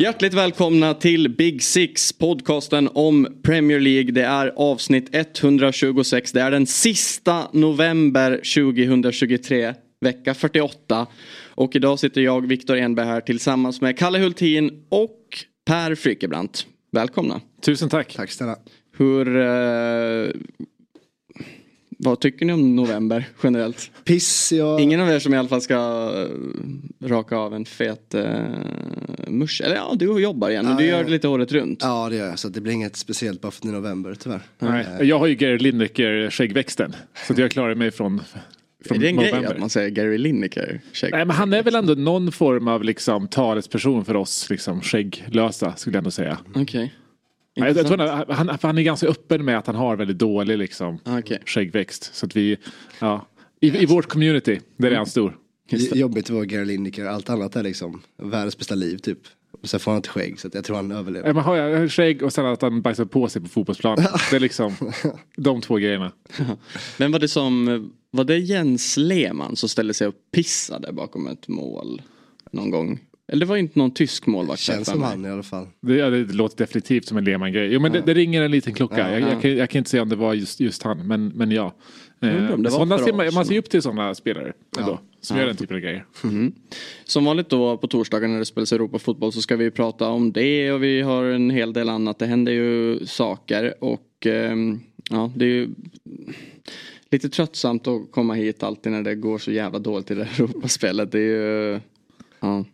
Hjärtligt välkomna till Big Six, podcasten om Premier League. Det är avsnitt 126. Det är den sista november 2023, vecka 48. Och idag sitter jag, Viktor Enberg här tillsammans med Kalle Hultin och Per Frykebrant. Välkomna. Tusen tack. Tack snälla. Hur... Eh, vad tycker ni om november generellt? Piss, jag... Ingen av er som i alla fall ska eh, raka av en fet uh, musch. Eller ja, du jobbar igen. Men du gör det lite året runt. Ja, det gör jag. Så det blir inget speciellt bara för det är november, tyvärr. Nej. Jag har ju Gary Lineker skäggväxten. Så att jag klarar mig från från är det en november. grej att man säger Gary Lineker? Skägg? Nej men han är väl ändå någon form av liksom talesperson för oss liksom skägglösa skulle jag ändå säga. Okej. Okay. Jag, jag tror han, han, han, är ganska öppen med att han har väldigt dålig liksom, okay. skäggväxt. Så att vi, ja, i, i vårt community, där är han stor. Jobbigt att vara Gary Lineker, allt annat är liksom världens bästa liv typ. Och sen får han inte skägg så jag tror han överlever. Man har jag skägg och sen att han bajsar på sig på fotbollsplanen. det är liksom de två grejerna. Men var det som, var det Jens Lehmann som ställde sig och pissade bakom ett mål någon gång? Eller det var inte någon tysk målvakt. Känns som han i alla fall. Det, ja, det låter definitivt som en Lehmann-grej. Jo men ja. det, det, ringer en liten klocka. Ja, jag, jag, kan, jag, kan, inte säga om det var just, just han. Men, men ja. Eh, sådana ser man, man ser upp till sådana spelare. Ändå, som gör den typen av grejer. Mm. Som vanligt då på torsdagar när det spelas Europafotboll så ska vi prata om det och vi har en hel del annat. Det händer ju saker och eh, ja det är ju lite tröttsamt att komma hit alltid när det går så jävla dåligt i det här Europaspelet. Det är ju ja.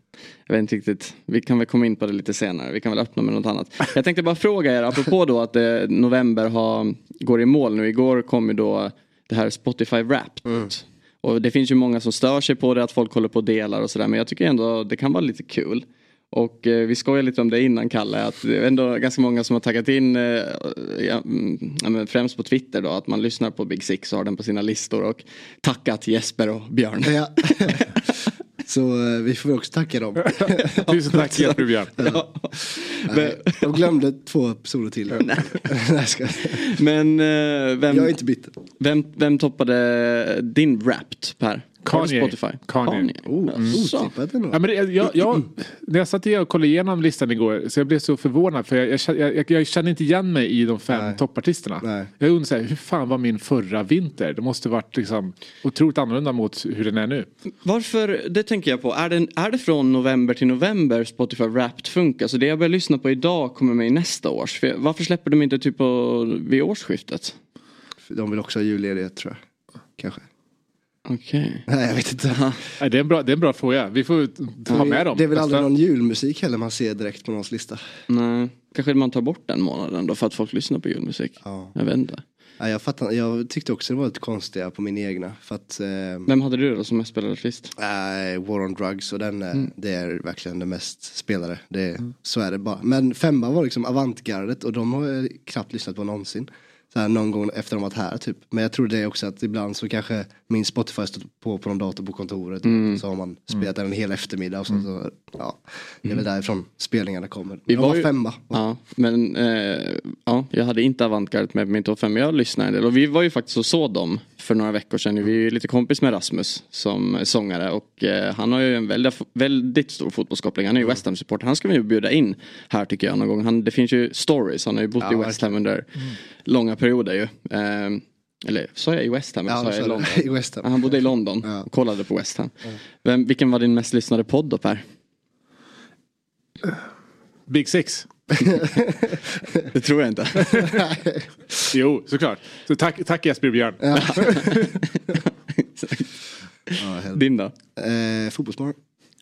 Jag vet inte riktigt, vi kan väl komma in på det lite senare. Vi kan väl öppna med något annat. Jag tänkte bara fråga er, apropå då att eh, november har, går i mål nu. Igår kom ju då det här Spotify Wrapped. Mm. Och det finns ju många som stör sig på det, att folk håller på och delar och sådär. Men jag tycker ändå det kan vara lite kul. Och eh, vi skojade lite om det innan Kalle, att det är ändå ganska många som har taggat in, eh, ja, mm, främst på Twitter då, att man lyssnar på Big Six och har den på sina listor och tackat Jesper och Björn. Ja. Så eh, vi får också tacka dem. Tusen tack Jesper Björn. Ja. De glömde två personer till. Men eh, vem, jag är inte bitter. Vem, vem toppade din Wrapped Per? Kanye. Spotify? Kanye. Kanye. Oh, mm. ja, men jag, jag, när jag satt och kollade igenom listan igår så jag blev så förvånad för jag, jag, jag, jag kände inte igen mig i de fem Nej. toppartisterna. Nej. Jag undrar så här, hur fan var min förra vinter? Det måste varit liksom otroligt annorlunda mot hur den är nu. Varför, det tänker jag på, är det, är det från november till november Spotify Wrapped funkar? Så det jag börjar lyssna på idag kommer med i nästa års. Varför släpper de inte typ på, vid årsskiftet? De vill också ha julledighet tror jag. Kanske. Okej. Okay. Nej jag vet inte. Nej, det, är en bra, det är en bra fråga. Vi får ta med dem. Det är väl aldrig någon julmusik heller man ser direkt på någons lista. Nej. Kanske man tar bort den månaden då för att folk lyssnar på julmusik. Ja. Jag vet inte. Ja, jag, fattar, jag tyckte också det var lite konstiga på min egna. För att, eh, Vem hade du då som mest spelade artist? Eh, War on Drugs och den, mm. det är verkligen det mest spelade. Det, mm. Så är det bara. Men femma var liksom avantgardet och de har jag knappt lyssnat på någonsin så här, någon gång efter de varit här typ. Men jag tror det är också att ibland så kanske min Spotify står på på någon dator på kontoret. Mm. Så har man spelat den en hel eftermiddag och så, mm. så ja. Det är väl mm. därifrån spelningarna kommer. Vi var, var femma. Ja, men eh, ja, jag hade inte Avantgarde med på min topp fem. Jag lyssnade en del och vi var ju faktiskt och såg dem för några veckor sedan. Vi är lite kompis med Rasmus som sångare och eh, han har ju en väldigt, väldigt stor fotbollskoppling. Han är ju mm. West Ham supporter. Han ska vi ju bjuda in här tycker jag någon gång. Han, det finns ju stories. Han har ju bott ja, i West Ham under mm. långa perioder ju. Eh, eller sa jag i West Ham? Ja, sa jag i London? I West Ham. Han bodde i London ja. och kollade på West Ham. Vem, vilken var din mest lyssnade podd då Per? Big Six. det tror jag inte. jo, såklart. Så tack, tack Jesper Björn. Ja. Din då? Eh, Fotbollsmorgon.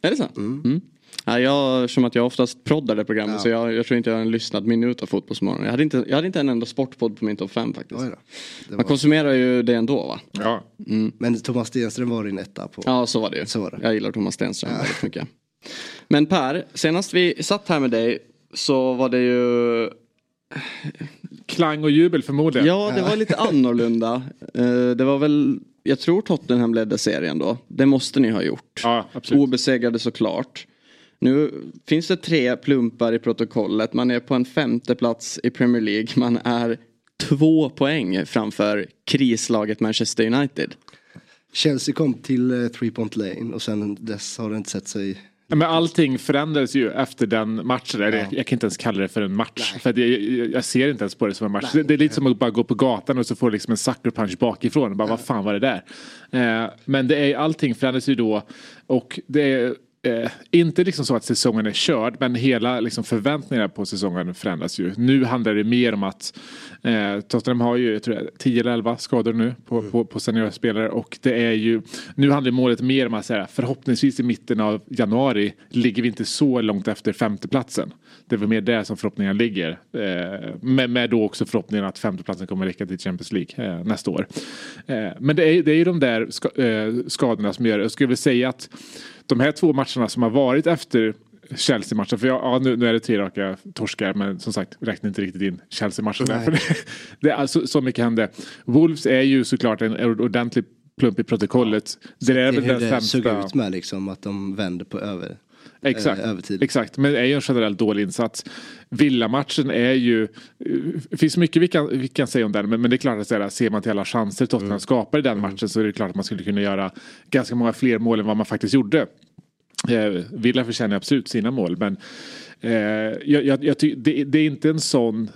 Är det så? Mm. Mm. Ja, jag, som att jag oftast proddar det programmet ja. så jag, jag, tror inte jag har en lyssnad minut av Fotbollsmorgon. Jag hade inte, jag hade inte en enda sportpodd på min topp 5 faktiskt. Var... Man konsumerar ju det ändå va? Ja. Mm. Men Thomas Stenström var din etta på? Ja så var det ju. Så var det. Jag gillar Thomas Stenström ja. väldigt mycket. Men Per, senast vi satt här med dig så var det ju Klang och jubel förmodligen. Ja, det var lite annorlunda. Eh, det var väl, jag tror Tottenham ledde serien då. Det måste ni ha gjort. Ja, absolut. Obesegrade såklart. Nu finns det tre plumpar i protokollet. Man är på en femte plats i Premier League. Man är två poäng framför krislaget Manchester United. Chelsea kom till uh, Three Point Lane och sen dess har det inte sett sig men allting förändrades ju efter den matchen. Ja. Jag, jag kan inte ens kalla det för en match. För jag, jag, ser inte ens på det som en match. Det, det, är lite som att bara gå på gatan och så får du liksom en sucker punch bakifrån. Bara, ja. Vad fan var det där? Eh, men det är, allting förändrades ju då. Och det är Eh, inte liksom så att säsongen är körd men hela liksom, förväntningarna på säsongen förändras ju. Nu handlar det mer om att eh, Tottenham har ju jag tror, 10 eller 11 skador nu på, mm. på, på seniorspelare och det är ju nu handlar målet mer om att säga förhoppningsvis i mitten av januari ligger vi inte så långt efter femteplatsen. Det är väl mer där som förhoppningarna ligger. Eh, med, med då också förhoppningen att femteplatsen kommer räcka till Champions League eh, nästa år. Eh, men det är, det är ju de där ska, eh, skadorna som gör det. Jag skulle vilja säga att de här två matcherna som har varit efter Chelsea-matchen. För jag, ja, nu, nu, är det tre raka torskar men som sagt räknar inte riktigt in Chelsea-matchen. Där, det, det är alltså, så mycket hände. Wolves är ju såklart en ordentlig plump i protokollet. Ja. Det är väl den sämsta. såg ut med liksom att de vänder på över. Exakt, äh, övertid. exakt, men det är ju en generellt dålig insats. Villamatchen är ju, det finns mycket vi kan, vi kan säga om den men, men det är klart att säga, ser man till alla chanser Tottenham mm. skapar i den mm. matchen så är det klart att man skulle kunna göra ganska många fler mål än vad man faktiskt gjorde. Eh, Villa förtjänar absolut sina mål men eh, jag, jag, jag det, det, är inte en sån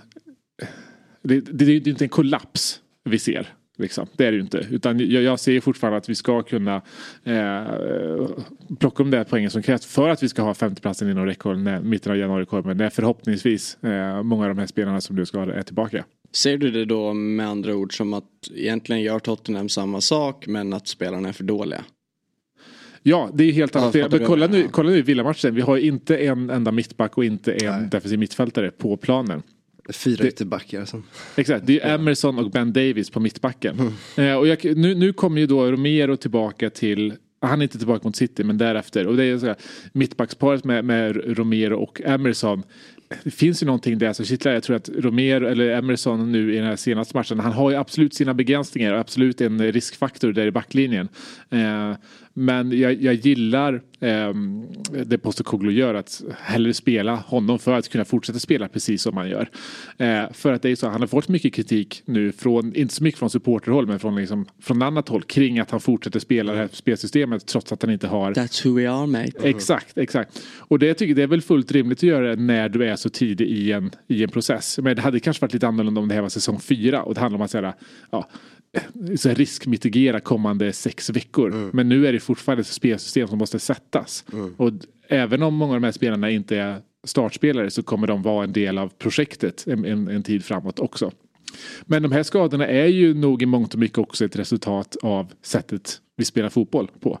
det, det, det är inte en kollaps vi ser. Liksom. Det är det ju inte. Utan jag, jag ser fortfarande att vi ska kunna eh, plocka de där poängen som krävs för att vi ska ha femteplatsen inom räckhåll när mitten av januari kommer. När förhoppningsvis eh, många av de här spelarna som du ska ha är tillbaka. Ser du det då med andra ord som att egentligen gör Tottenham samma sak men att spelarna är för dåliga? Ja, det är helt annat. Ja, men kolla nu, kolla nu i villamatchen. Vi har inte en enda mittback och inte en Nej. defensiv mittfältare på planen. Fyra det, ytterbackar. Som... Exakt, det är Emerson och Ben Davis på mittbacken. Mm. Eh, och jag, nu, nu kommer ju då Romero tillbaka till han är inte tillbaka mot City men därefter. Och det är så här, mittbacksparet med, med Romero och Emerson det finns ju någonting där som kittlar. Jag tror att Romero eller Emerson nu i den här senaste matchen. Han har ju absolut sina begränsningar och absolut en riskfaktor där i backlinjen. Eh, men jag, jag gillar eh, det Postecoglou gör att hellre spela honom för att kunna fortsätta spela precis som han gör. Eh, för att det är så, han har fått mycket kritik nu från, inte så mycket från supporterhåll men från, liksom, från annat håll kring att han fortsätter spela det här spelsystemet trots att han inte har... That's who we are mate. Exakt, exakt. Och det tycker det är väl fullt rimligt att göra när du är så tidig i en, i en process. Men det hade kanske varit lite annorlunda om det här var säsong fyra och det handlar om att säga ja, så riskmitigera kommande sex veckor. Mm. Men nu är det fortfarande ett spelsystem som måste sättas. Mm. Och även om många av de här spelarna inte är startspelare så kommer de vara en del av projektet en, en, en tid framåt också. Men de här skadorna är ju nog i mångt och mycket också ett resultat av sättet vi spelar fotboll på.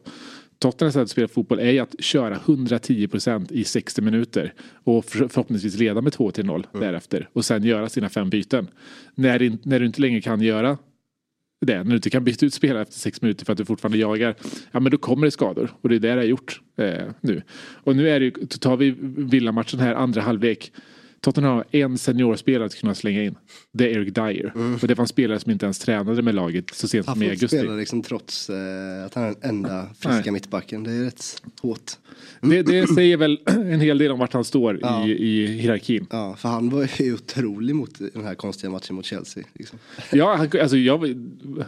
Tottenhams sätt att spela fotboll är ju att köra 110% i 60 minuter och förhoppningsvis leda med 2-0 mm. därefter och sen göra sina fem byten. När, när du inte längre kan göra det, när du inte kan byta ut spelare efter sex minuter för att du fortfarande jagar, ja men då kommer det skador. Och det är det det har gjort eh, nu. Och nu är det ju, tar vi villamatchen här andra halvlek Tottenham har en seniorspelare att kunna slänga in. Det är Eric Dyer. Mm. Och det var en spelare som inte ens tränade med laget så sent som i augusti. Han får spela liksom trots eh, att han är den enda friska Nej. mittbacken. Det är rätt hårt. Det, det, säger väl en hel del om vart han står ja. i, i hierarkin. Ja, för han var ju otrolig mot den här konstiga matchen mot Chelsea. Liksom. Ja, alltså jag,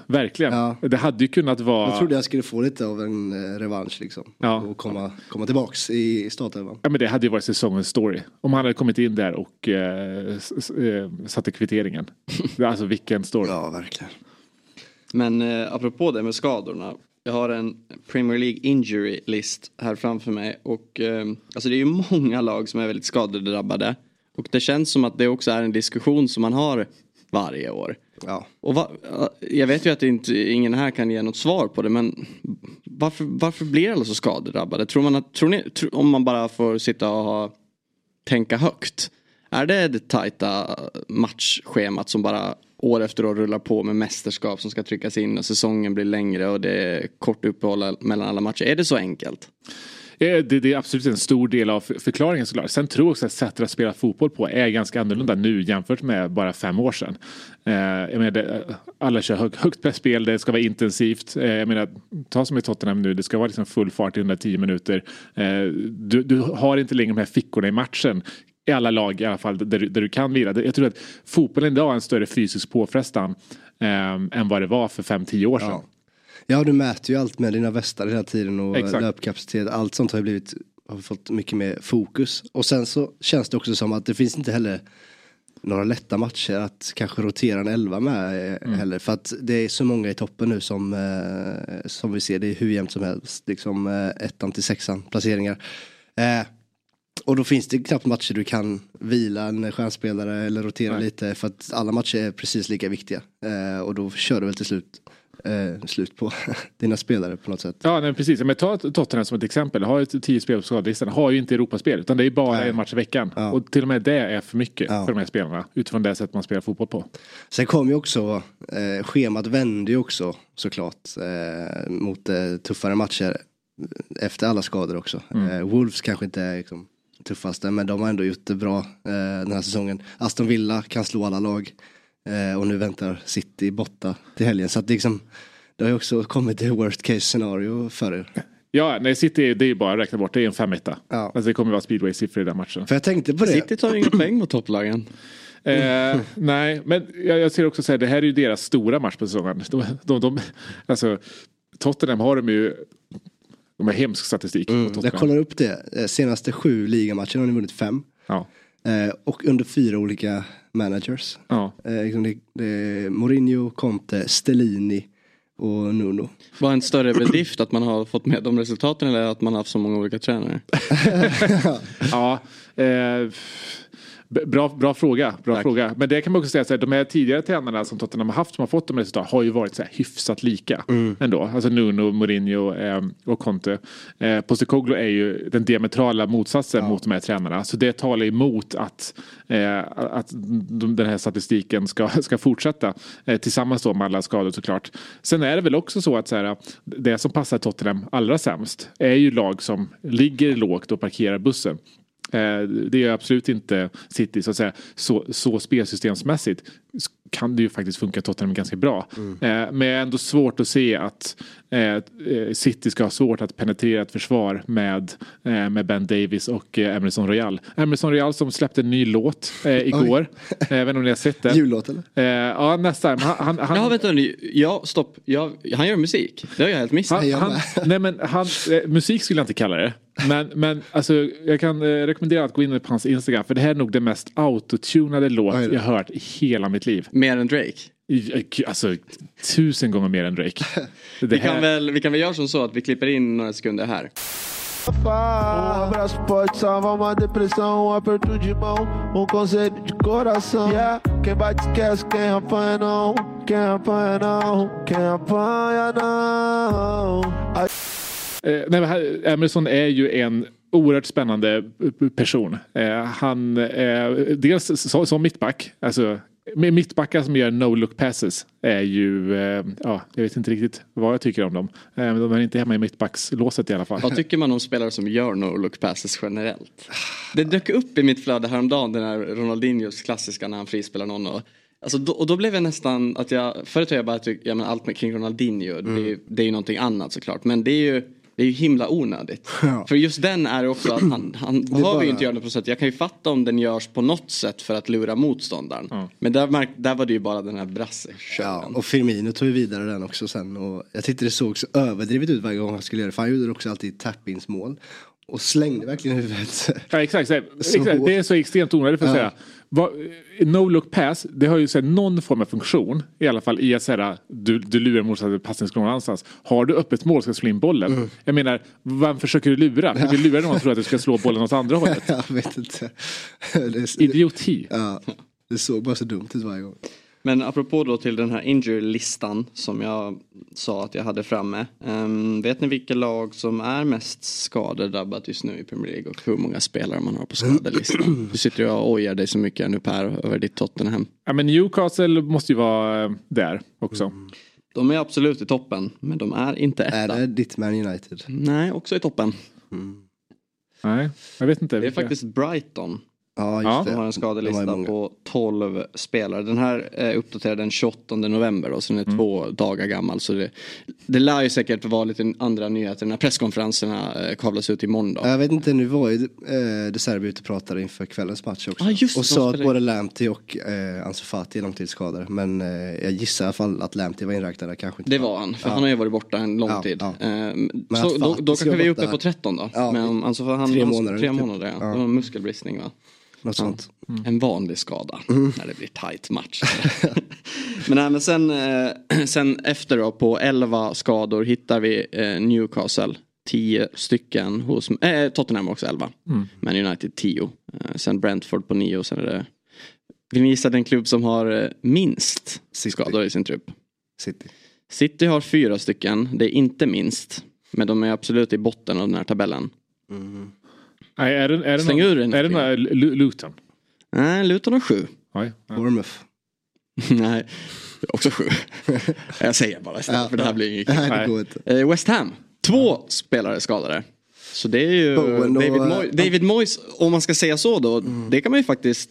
verkligen. Ja. Det hade ju kunnat vara... Jag trodde jag skulle få lite av en eh, revansch liksom. Ja. Och komma, komma tillbaks i startelvan. Ja, men det hade ju varit säsongens story. Om han hade kommit in där och eh, eh satte kvitteringen. alltså vilken story. Ja, verkligen. Men eh, apropå det med skadorna. Jag har en Premier League injury list här framför mig. Och eh, alltså det är ju många lag som är väldigt skadedrabbade. Och det känns som att det också är en diskussion som man har varje år. Ja. Och va, jag vet ju att inte, ingen här kan ge något svar på det men varför, varför blir alla så skadedrabbade? Tror man att, tror ni, om man bara får sitta och ha, tänka högt. Är det det tajta matchschemat som bara år efter år rullar på med mästerskap som ska tryckas in och säsongen blir längre och det är kort uppehåll mellan alla matcher. Är det så enkelt? Eh, det, det är absolut en stor del av förklaringen såklart. Sen tror jag också att sättet att spela fotboll på är ganska annorlunda nu jämfört med bara fem år sedan. Eh, jag menar, eh, alla kör hög, högt pressspel, det ska vara intensivt. Eh, jag menar, ta som i Tottenham nu, det ska vara liksom full fart i 110 minuter. Eh, du, du har inte längre de här fickorna i matchen i alla lag i alla fall där, där du kan vila. Jag tror att fotbollen idag är en större fysisk påfrestan eh, än vad det var för 5-10 år sedan. Ja. ja, du mäter ju allt med dina västar hela tiden och Exakt. löpkapacitet. Allt sånt har ju blivit, har fått mycket mer fokus. Och sen så känns det också som att det finns inte heller några lätta matcher att kanske rotera en elva med eh, mm. heller. För att det är så många i toppen nu som, eh, som vi ser, det är hur jämnt som helst. Liksom eh, ettan till sexan placeringar. Eh, och då finns det knappt matcher du kan vila en stjärnspelare eller rotera Nej. lite för att alla matcher är precis lika viktiga. Eh, och då kör du väl till slut eh, slut på dina spelare på något sätt. Ja, nej, precis. Men ta Tottenham som ett exempel. Har ju tio spel på skadelistan. Har ju inte Europaspel utan det är bara nej. en match i veckan. Ja. Och till och med det är för mycket ja. för de här spelarna utifrån det sätt man spelar fotboll på. Sen kom ju också, eh, schemat vände ju också såklart eh, mot eh, tuffare matcher efter alla skador också. Mm. Eh, Wolves kanske inte är liksom, tuffaste men de har ändå gjort det bra eh, den här säsongen. Aston Villa kan slå alla lag eh, och nu väntar City borta till helgen så att det, liksom, det har ju också kommit till worst case scenario för er. Ja, nej City det är ju bara att räkna bort, det är en femetta. Ja. Alltså det kommer vara speedway-siffror i den matchen. För jag tänkte på det. City tar inga poäng mot topplagen. Eh, nej, men jag, jag ser också så här, det här är ju deras stora match på säsongen. De, de, de, alltså, Tottenham har de ju de har hemsk statistik. Mm, jag kollar upp det. Eh, senaste sju ligamatcher har ni vunnit fem. Ja. Eh, och under fyra olika managers. Ja. Eh, liksom det, det Mourinho, Conte, Stellini och Nuno. Var en större bedrift att man har fått med de resultaten eller att man har haft så många olika tränare? ja, eh, Bra, bra fråga. Bra fråga. Men det kan man också säga, så här, de här tidigare tränarna som Tottenham har haft som har fått de resultat har ju varit så här, hyfsat lika mm. ändå. Alltså Nuno, Mourinho eh, och Conte. Eh, Postecoglou är ju den diametrala motsatsen ja. mot de här tränarna. Så det talar emot att, eh, att de, den här statistiken ska, ska fortsätta. Eh, tillsammans då med alla skador såklart. Sen är det väl också så att så här, det som passar Tottenham allra sämst är ju lag som ligger lågt och parkerar bussen. Eh, det är absolut inte City så att säga. Så, så spelsystemsmässigt kan det ju faktiskt funka Tottenham ganska bra. Mm. Eh, men ändå svårt att se att eh, City ska ha svårt att penetrera ett försvar med, med Ben Davis och Emerson Royal. Emerson Royal som släppte en ny låt igår. Även om ni har sett den. Jullåt eller? ja nästan. Han, han, ja vänta nu, ja stopp. Ja, han gör musik. Det har jag helt missat. Han, han, nej men han, musik skulle jag inte kalla det. Men, men alltså, jag kan eh, rekommendera att gå in på hans Instagram för det här är nog den mest autotunade låt jag hört i hela mitt liv. Mer än Drake? Eh, alltså tusen gånger mer än Drake. vi, kan väl, vi kan väl göra som så att vi klipper in några sekunder här. Um abraço pode salvar uma depressão, um aperto de mão, um conselho de coração. Yeah. Quem bate esquece, quem apanha não, quem apanha não, quem apanha não. Eh, nej, Emerson är ju en oerhört spännande person. Eh, han, eh, dels som, som mittback, alltså med mittbackar som gör no-look passes är ju, eh, ja, jag vet inte riktigt vad jag tycker om dem. Eh, de är inte hemma i mittbackslåset i alla fall. Vad tycker man om spelare som gör no-look passes generellt? Det dök upp i mitt flöde häromdagen den här Ronaldinhos klassiska när han frispelar någon och Alltså då, och då blev jag nästan att jag, förut har jag bara tyckt, ja men allt med kring Ronaldinho, mm. det, det är ju någonting annat såklart. Men det är ju det är ju himla onödigt. Ja. För just den är också att han, han behöver bara... ju inte göra det på sätt. Jag kan ju fatta om den görs på något sätt för att lura motståndaren. Ja. Men där, där var det ju bara den här brasse ja, Och Firmino tog ju vidare den också sen. Och jag tyckte det såg så överdrivet ut varje gång han skulle göra det. För han gjorde också alltid tap-ins mål. Och slängde verkligen huvudet. Ja exakt, exakt. det är så extremt onödigt för att säga. No look pass, det har ju så här, någon form av funktion. I alla fall i att säga, du, du lurar motståndaren passning någon annanstans. Har du öppet mål ska slå in bollen. Mm. Jag menar, vem försöker du lura? Du vill lura någon att tro att du ska slå bollen åt andra hållet. Jag vet inte. Idioti. Ja, det såg bara så dumt ut varje gång. Men apropå då till den här injury-listan som jag sa att jag hade framme. Um, vet ni vilka lag som är mest skadedrabbat just nu i Premier League och hur många spelare man har på skadelistan? Du sitter ju och ojar dig så mycket nu Per över ditt Tottenham. Ja men Newcastle måste ju vara eh, där också. Mm. De är absolut i toppen men de är inte etta. Är det ditt Man United? Nej, också i toppen. Mm. Nej, jag vet inte. Det är faktiskt Brighton. Ja, just det. De har en skadelista på 12 spelare. Den här är uppdaterad den 28 november då, så den är mm. två dagar gammal. Så det, det lär ju säkert vara lite andra nyheter när presskonferenserna eh, kavlas ut imorgon då. Jag vet inte, nu var ju eh, De Serbi ute och pratade inför kvällens match också. Ah, just, och sa att både Lamptey och eh, Ansu Fati är långtidsskadade. Men eh, jag gissar i alla fall att Lamptey var inräknad kanske inte. Det var han, för ja. han har ju varit borta en lång ja, tid. Ja. Eh, så då, då kanske vi är uppe på 13 då. Ja, men, alltså, han, tre månader. Tre typ. månader, ja. Det var en muskelbristning va? Något sånt. Mm. En vanlig skada mm. när det blir tight match. men, nej, men sen, eh, sen efter då på 11 skador hittar vi eh, Newcastle. 10 stycken hos eh, Tottenham också 11. Mm. Men United 10. Eh, sen Brentford på 9 och sen är det vill ni gissa den klubb som har eh, minst City. skador i sin trupp? City. City har fyra stycken, det är inte minst. Men de är absolut i botten av den här tabellen. Mm. Nej, är det, är det Släng någon, ur den. Är det någon, Luton? Nej, Luton har sju. Oj, ja. Bournemouth. Nej, också sju. jag säger bara istället ja, för det här blir inget Nej, eh, West Ham, två ja. spelare skadade. Så det är ju David, Moy David Moyes, om man ska säga så då, mm. det kan man ju faktiskt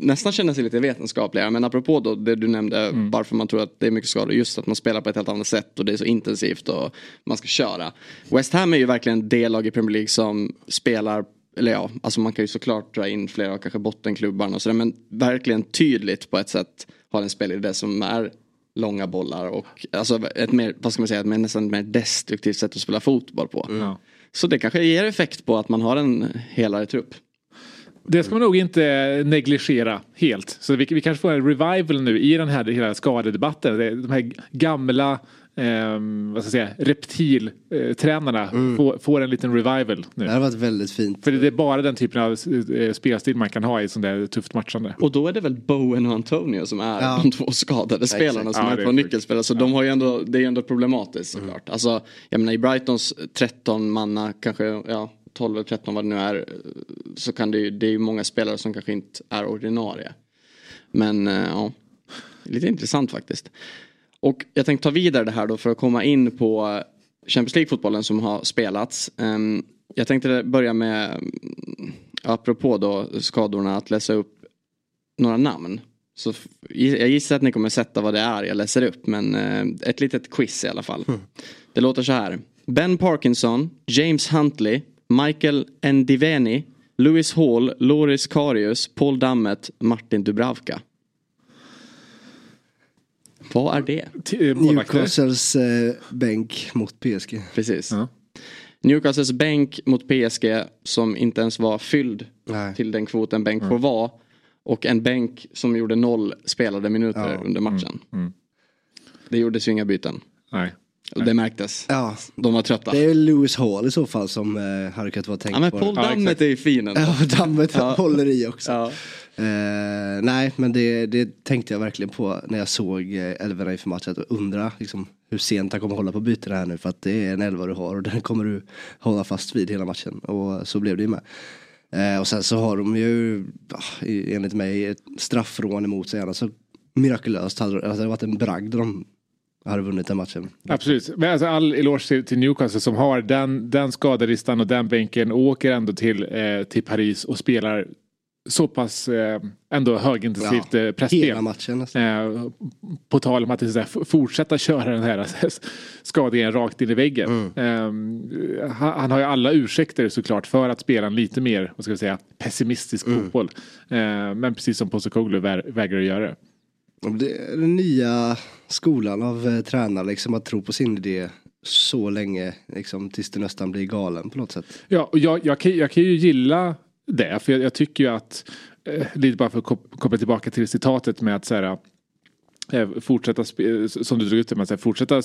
nästan känna sig lite vetenskapligare. Men apropå då det du nämnde mm. varför man tror att det är mycket skador. Just att man spelar på ett helt annat sätt och det är så intensivt och man ska köra. West Ham är ju verkligen det lag i Premier League som spelar eller ja, alltså man kan ju såklart dra in flera av kanske bottenklubbarna och sådär men verkligen tydligt på ett sätt har en spelidé som är långa bollar och alltså ett mer, vad ska man säga, ett mer, nästan mer destruktivt sätt att spela fotboll på. Mm. Så det kanske ger effekt på att man har en helare trupp. Det ska man nog inte negligera helt. Så vi, vi kanske får en revival nu i den här hela skadedebatten. De här gamla eh, vad ska jag säga, reptiltränarna mm. får, får, en liten revival nu. Det har varit väldigt fint. För det är bara den typen av eh, spelstil man kan ha i sånt där tufft matchande. Och då är det väl Bowen och Antonio som är ja. de två skadade spelarna som ja, är två nyckelspelare. Så ja. de har ju ändå, det är ju ändå problematiskt såklart. Mm. Alltså, jag menar i Brightons 13 manna kanske, ja 12 eller 13 vad det nu är så kan det ju, det är ju många spelare som kanske inte är ordinarie. Men eh, ja, lite intressant faktiskt. Och jag tänkte ta vidare det här då för att komma in på Champions League-fotbollen som har spelats. Ehm, jag tänkte börja med, apropå då skadorna, att läsa upp några namn. Så jag gissar att ni kommer sätta vad det är jag läser upp men eh, ett litet quiz i alla fall. Mm. Det låter så här. Ben Parkinson, James Huntley, Michael Ndiveni, Lewis Hall, Loris Karius, Paul Dammet, Martin Dubravka. Vad är det? Eh, Newcastles eh, bänk mot PSG. Precis. Ja. Newcastles bänk mot PSG som inte ens var fylld Nej. till den kvoten bänk mm. får vara. Och en bänk som gjorde noll spelade minuter ja. under matchen. Mm. Mm. Det gjordes ju inga byten. Nej. Och det märktes. Ja. De var trötta. Det är Lewis Hall i så fall som eh, hade kunnat vara tänkt ja, men Paul på. Dammet ja, är ju fin ändå. Ja, Dammet ja. håller i också. Ja. Eh, nej, men det, det, tänkte jag verkligen på när jag såg eh, elvorna inför matchen. Att undra liksom, hur sent han kommer hålla på bytena här nu. För att det är en elva du har och den kommer du hålla fast vid hela matchen. Och så blev det ju med. Eh, och sen så har de ju, enligt mig, ett straffrån emot sig. Alltså, mirakulöst hade alltså, det varit en bragd de hade vunnit den matchen. Absolut. Men alltså all eloge till, Newcastle som har den, den skadelistan och den bänken och åker ändå till, eh, till Paris och spelar så pass eh, ändå högintensivt ja, eh, pressspel. Hela matchen. Eh, på tal om att här, fortsätta köra den här skadningen rakt in i väggen. Mm. Eh, han, han, har ju alla ursäkter såklart för att spela en lite mer vad ska vi säga, pessimistisk mm. fotboll. Eh, men precis som Postecoglou vägrar att göra det. Det är den nya skolan av eh, tränare, liksom att tro på sin idé så länge, liksom, tills du nästan blir galen på något sätt. Ja, och jag, jag, kan, jag kan ju gilla det, för jag, jag tycker ju att, eh, lite bara för att koppla tillbaka till citatet med att så här, eh, fortsätta, eh, som du drog ut det, med, fortsätta eh,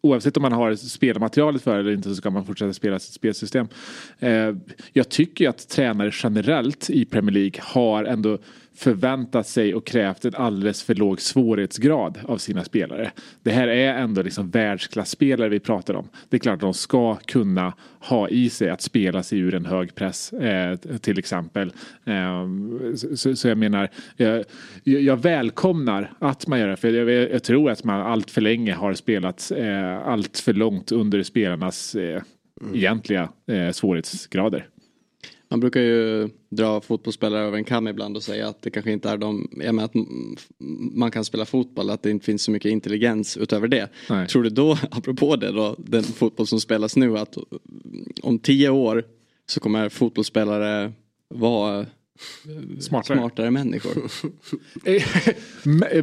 oavsett om man har spelmaterialet för eller inte så ska man fortsätta spela sitt spelsystem. Jag tycker att tränare generellt i Premier League har ändå förväntat sig och krävt en alldeles för låg svårighetsgrad av sina spelare. Det här är ändå liksom världsklasspelare vi pratar om. Det är klart att de ska kunna ha i sig att spela sig ur en hög press eh, till exempel. Eh, så, så, jag menar, jag, jag, välkomnar att man gör det. För jag, jag tror att man allt för länge har spelat eh, allt för långt under spelarnas eh, mm. egentliga eh, svårighetsgrader. Man brukar ju dra fotbollsspelare över en kam ibland och säga att det kanske inte är de, jag menar att man kan spela fotboll, att det inte finns så mycket intelligens utöver det. Nej. Tror du då, apropå det då, den fotboll som spelas nu, att om tio år så kommer fotbollsspelare vara Smartare. Smartare människor.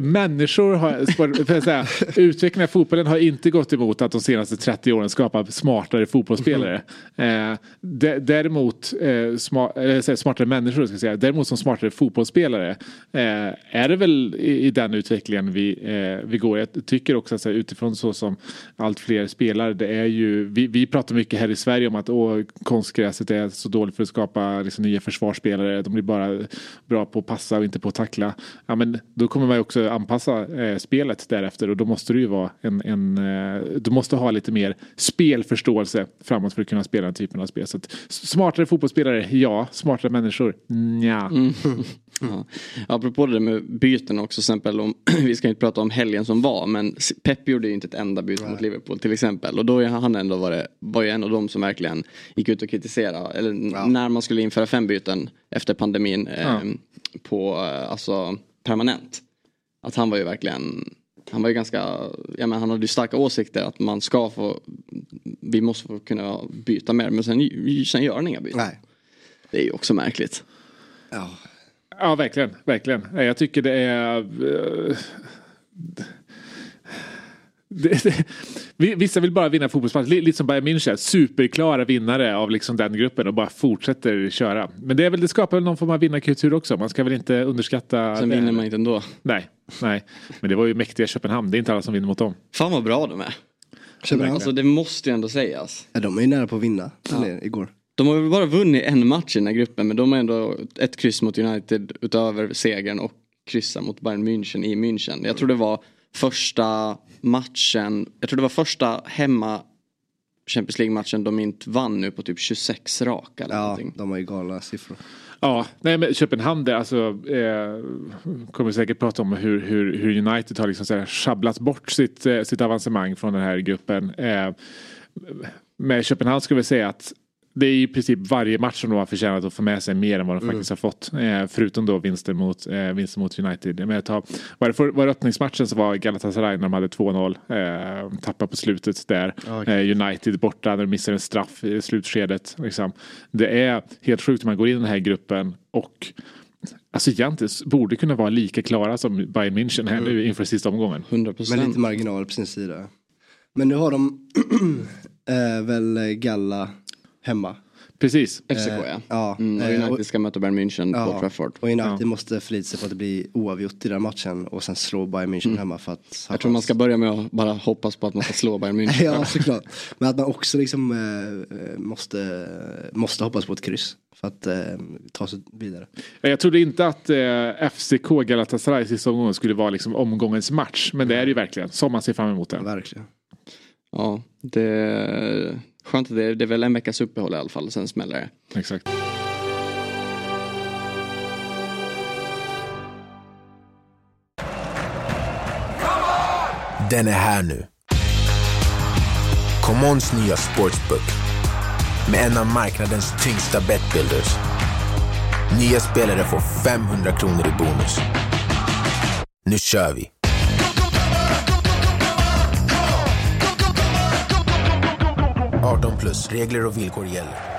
människor har, för att säga, utvecklingen av fotbollen har inte gått emot att de senaste 30 åren skapa smartare fotbollsspelare. Mm. Eh, däremot, eh, smart, eh, smartare människor ska jag säga, däremot som smartare fotbollsspelare eh, är det väl i, i den utvecklingen vi, eh, vi går. Jag tycker också att utifrån så som allt fler spelar, det är ju, vi, vi pratar mycket här i Sverige om att åh, konstgräset är så dåligt för att skapa liksom, nya försvarsspelare. De blir bara bra på att passa och inte på att tackla. Ja, men då kommer man ju också anpassa eh, spelet därefter och då måste du ju vara en, en eh, du måste ha lite mer spelförståelse framåt för att kunna spela den typen av spel. Så att, smartare fotbollsspelare, ja. Smartare människor, nja. Mm. Ja. Apropå det med byten också, exempel om, vi ska inte prata om helgen som var, men Pep gjorde ju inte ett enda byte mot Liverpool till exempel. Och då han ändå varit, var ju en av dem som verkligen gick ut och kritiserade, eller ja. när man skulle införa fem byten efter pandemin eh, på, eh, alltså permanent. Att han var ju verkligen han var ju ganska, ja men han hade ju starka åsikter att man ska få, vi måste få kunna byta mer men sen, sen gör han inga byten. Nej. Det är ju också märkligt. Ja, Ja, verkligen. verkligen. Jag tycker det är... Uh, det, det, vissa vill bara vinna fotbollsmatcher, lite som Bayern München. Superklara vinnare av liksom den gruppen och bara fortsätter köra. Men det, är väl, det skapar väl någon form av vinnarkultur också. Man ska väl inte underskatta... Sen vinner man inte ändå. Nej, nej. Men det var ju mäktiga Köpenhamn. Det är inte alla som vinner mot dem. Fan vad bra de är. Alltså det måste ju ändå sägas. Ja, de är ju nära på att vinna ja. igår. De har väl bara vunnit en match i den här gruppen men de har ändå ett kryss mot United utöver segern och kryssa mot Bayern München i München. Jag tror det var första matchen, jag tror det var första hemma Champions League-matchen de inte vann nu på typ 26 raka. Eller ja, någonting. de har ju galna siffror. Ja, nej men Köpenhamn det alltså eh, kommer säkert prata om hur, hur, hur United har liksom så här, schabblat bort sitt, eh, sitt avancemang från den här gruppen. Eh, med Köpenhamn skulle vi säga att det är i princip varje match som de har förtjänat att få med sig mer än vad de mm. faktiskt har fått. Eh, förutom då vinsten mot, eh, vinsten mot United. Men tar, var, det för, var det öppningsmatchen så var Galatasaray när de hade 2-0. Eh, tappade på slutet där. Okay. Eh, United borta när de missade en straff i slutskedet. Liksom. Det är helt sjukt när man går in i den här gruppen och Alltså egentligen borde kunna vara lika klara som Bayern München här mm. nu inför sista omgången. 100%. Med lite marginal på sin sida. Men nu har de äh, väl Galla hemma. Precis. FCK ja. Eh, ja. Mm, och United ska möta Bayern München ja, på Trafford. Och United ja. måste förlita sig på att det blir oavgjort i den matchen och sen slå Bayern München mm. hemma för att... Jag tror man ska börja med att bara hoppas på att man ska slå Bayern München. ja såklart. Men att man också liksom äh, måste, måste hoppas på ett kryss. För att äh, ta sig vidare. Jag trodde inte att äh, FCK Galatasaray sista omgången skulle vara liksom omgångens match. Men det är det ju verkligen. Som man ser fram emot den. Verkligen. Ja, det Skönt att det, det är väl en veckas uppehåll i alla fall, sen smäller det. Exakt. Den är här nu. Commons nya sportsbook med en av marknadens tyngsta betbuilders. Nya spelare får 500 kronor i bonus. Nu kör vi! 18 plus. Regler och villkor gäller.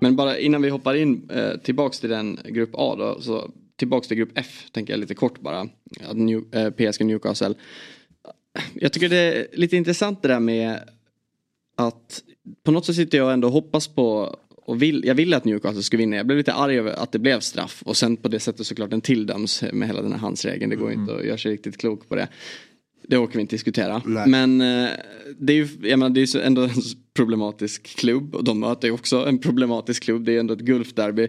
Men bara innan vi hoppar in eh, tillbaks till den grupp A då, så tillbaks till grupp F tänker jag lite kort bara. New, eh, PSG Newcastle. Jag tycker det är lite intressant det där med att på något sätt sitter jag ändå och hoppas på och vill, jag ville att Newcastle skulle vinna. Jag blev lite arg över att det blev straff. Och sen på det sättet såklart den tilldöms med hela den här handsregeln. Det går mm. inte att göra sig riktigt klok på det. Det åker vi inte diskutera. Nej. Men eh, det är ju jag menar, det är ändå en problematisk klubb. Och de möter ju också en problematisk klubb. Det är ändå ett Gulfderby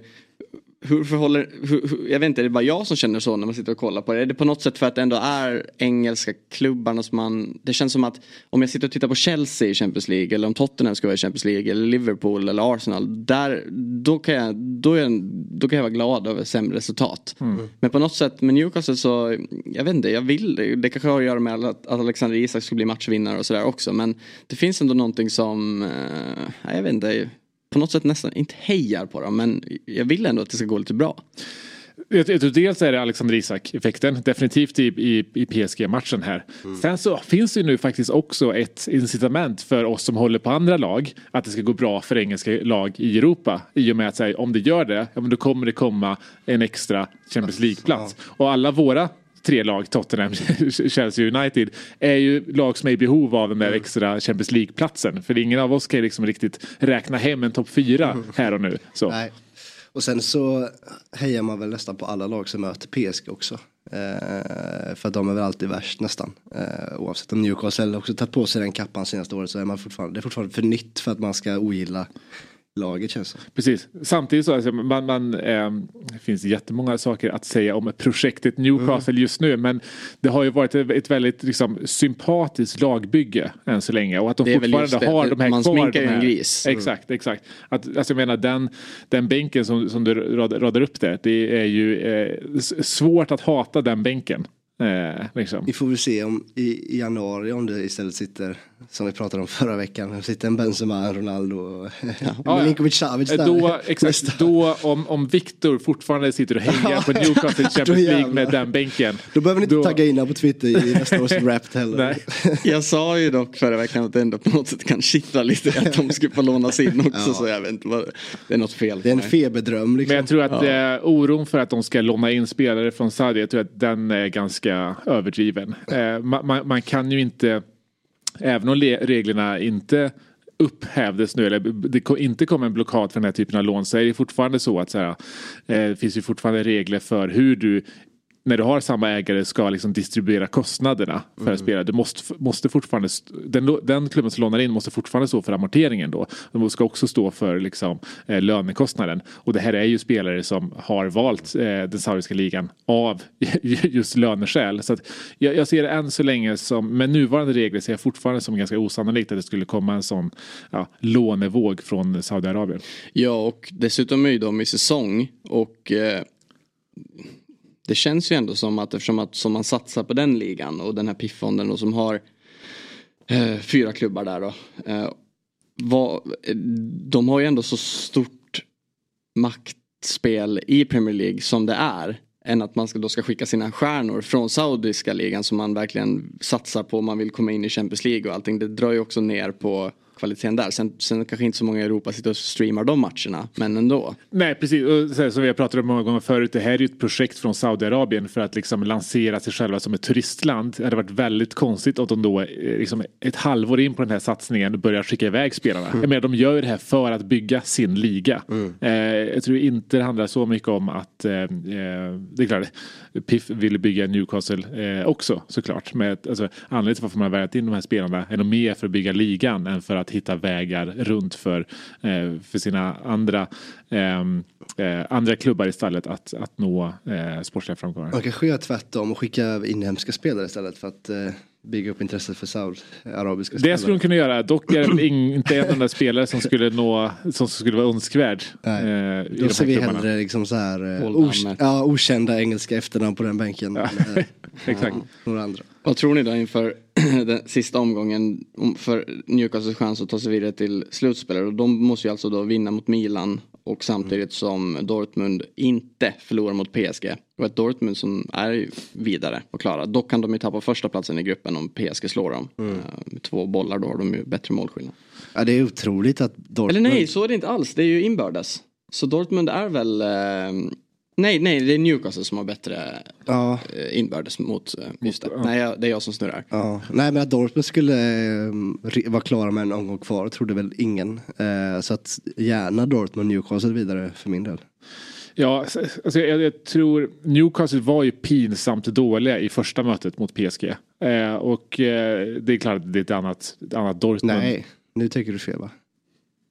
hur förhåller, hur, hur, jag vet inte, är det bara jag som känner så när man sitter och kollar på det? Är det på något sätt för att det ändå är engelska klubbarna som man, det känns som att om jag sitter och tittar på Chelsea i Champions League eller om Tottenham ska vara i Champions League eller Liverpool eller Arsenal, där, då kan jag, då, är, då kan jag vara glad över sämre resultat. Mm. Men på något sätt med Newcastle så, jag vet inte, jag vill, det kanske har att göra med att, att Alexander Isak ska bli matchvinnare och sådär också, men det finns ändå någonting som, eh, jag vet inte, på något sätt nästan, inte hejar på dem, men jag vill ändå att det ska gå lite bra. Jag, jag dels är det Alexander Isak-effekten, definitivt i, i, i PSG-matchen här. Mm. Sen så finns det nu faktiskt också ett incitament för oss som håller på andra lag att det ska gå bra för engelska lag i Europa. I och med att säga, om det gör det, ja, men då kommer det komma en extra Champions League-plats. Och alla våra tre lag, Tottenham, Chelsea United, är ju lag som är i behov av den där mm. extra Champions League-platsen. För ingen av oss kan ju liksom riktigt räkna hem en topp fyra mm. här och nu. Så. Nej. Och sen så hejar man väl nästan på alla lag som möter PSG också. Eh, för att de är väl alltid värst nästan. Eh, oavsett om Newcastle också tagit på sig den kappan senaste året så är man fortfarande, det är fortfarande för nytt för att man ska ogilla laget känns det Precis. Samtidigt så alltså, man, man, eh, det finns jättemånga saker att säga om projektet Newcastle mm. just nu. Men det har ju varit ett, ett väldigt liksom, sympatiskt lagbygge än så länge. Och att de fortfarande har de här man kvar. Man sminkar ju en gris. Mm. Exakt, exakt. Att, alltså, jag menar den, den bänken som, som du radar upp där. Det är ju eh, svårt att hata den bänken. Eh, liksom. Vi får väl se om i, i januari om det istället sitter, som vi pratade om förra veckan, sitter en Benzema, en Ronaldo och ja, Milinkovic Savic eh, där. Då, exakt, då om, om Viktor fortfarande sitter och hänger på Newcastle Champions League med den bänken. Då behöver ni inte då... tagga in på Twitter i nästa års Wrapped heller. jag sa ju dock förra veckan att det ändå på något sätt kan kittla lite att de skulle få lånas in också. Ja. Så jag vet inte vad, det är något fel. Det är en feberdröm. Liksom. Men jag tror att ja. eh, oron för att de ska låna in spelare från Saudi, jag tror att den är ganska ganska överdriven. Eh, man, man, man, kan ju inte, även om reglerna inte upphävdes nu eller det inte kom en blockad för den här typen av lån så är det fortfarande så att så här, eh, det finns ju fortfarande regler för hur du när du har samma ägare ska liksom distribuera kostnaderna för mm. spelare. Du måste, måste fortfarande, den, den klubben som lånar in måste fortfarande stå för amorteringen då. De ska också stå för liksom, eh, lönekostnaden. Och det här är ju spelare som har valt eh, den saudiska ligan av just löneskäl. Så jag, jag ser det än så länge som, med nuvarande regler ser jag fortfarande som ganska osannolikt att det skulle komma en sån ja, lånevåg från Saudiarabien. Ja och dessutom är ju de i säsong och eh det känns ju ändå som att eftersom att som man satsar på den ligan och den här piffonden och som har eh, fyra klubbar där då. Eh, vad, eh, de har ju ändå så stort maktspel i Premier League som det är. Än att man ska, då ska skicka sina stjärnor från saudiska ligan som man verkligen satsar på om man vill komma in i Champions League och allting. Det drar ju också ner på kvaliteten där. Sen, sen kanske inte så många i Europa sitter och streamar de matcherna, men ändå. Nej, precis. Och som vi har pratat om många gånger förut, det här är ju ett projekt från Saudiarabien för att liksom lansera sig själva som ett turistland. Det hade varit väldigt konstigt om de då eh, liksom ett halvår in på den här satsningen börjar skicka iväg spelarna. Mm. Jag menar, de gör ju det här för att bygga sin liga. Mm. Eh, jag tror inte det handlar så mycket om att, eh, eh det är klart, Piff ville bygga Newcastle eh, också såklart. Med, alltså, anledningen till varför man har värvat in de här spelarna är nog mer för att bygga ligan än för att hitta vägar runt för, eh, för sina andra, ehm, eh, andra klubbar istället att, att nå eh, sportsliga framgångar. Man kanske gör tvärtom och skicka inhemska spelare istället för att bygga upp intresset för Saudi-arabiska spelare. Det skulle de kunna göra. Dock är det inte en enda spelare som skulle nå, som skulle vara önskvärd. Nej. Eh, Då ser vi hellre liksom så här, os ja, okända engelska efternamn på den bänken. Ja. Eh, Exakt. några andra. Vad tror ni då inför den sista omgången för Newcastles chans att ta sig vidare till slutspelet? Och de måste ju alltså då vinna mot Milan och samtidigt som Dortmund inte förlorar mot PSG. Och ett Dortmund som är vidare och klara. Dock kan de ju tappa första platsen i gruppen om PSG slår dem. Mm. Eh, med två bollar då har de ju bättre målskillnad. Ja det är otroligt att Dortmund... Eller nej, så är det inte alls. Det är ju inbördes. Så Dortmund är väl... Eh, Nej, nej, det är Newcastle som har bättre ja. Eh, inbördes mot eh, just det. Ja. Nej, det är jag som snurrar. Ja. Nej, men att Dortmund skulle eh, vara klara med en omgång kvar trodde väl ingen. Så att gärna Dortmund Newcastle vidare för min del. Ja, alltså jag, jag, tror Newcastle var ju pinsamt dåliga i första mötet mot PSG. Eh, och eh, det är klart att det är ett annat, ett annat Dortmund. Nej, nu tänker du fel va?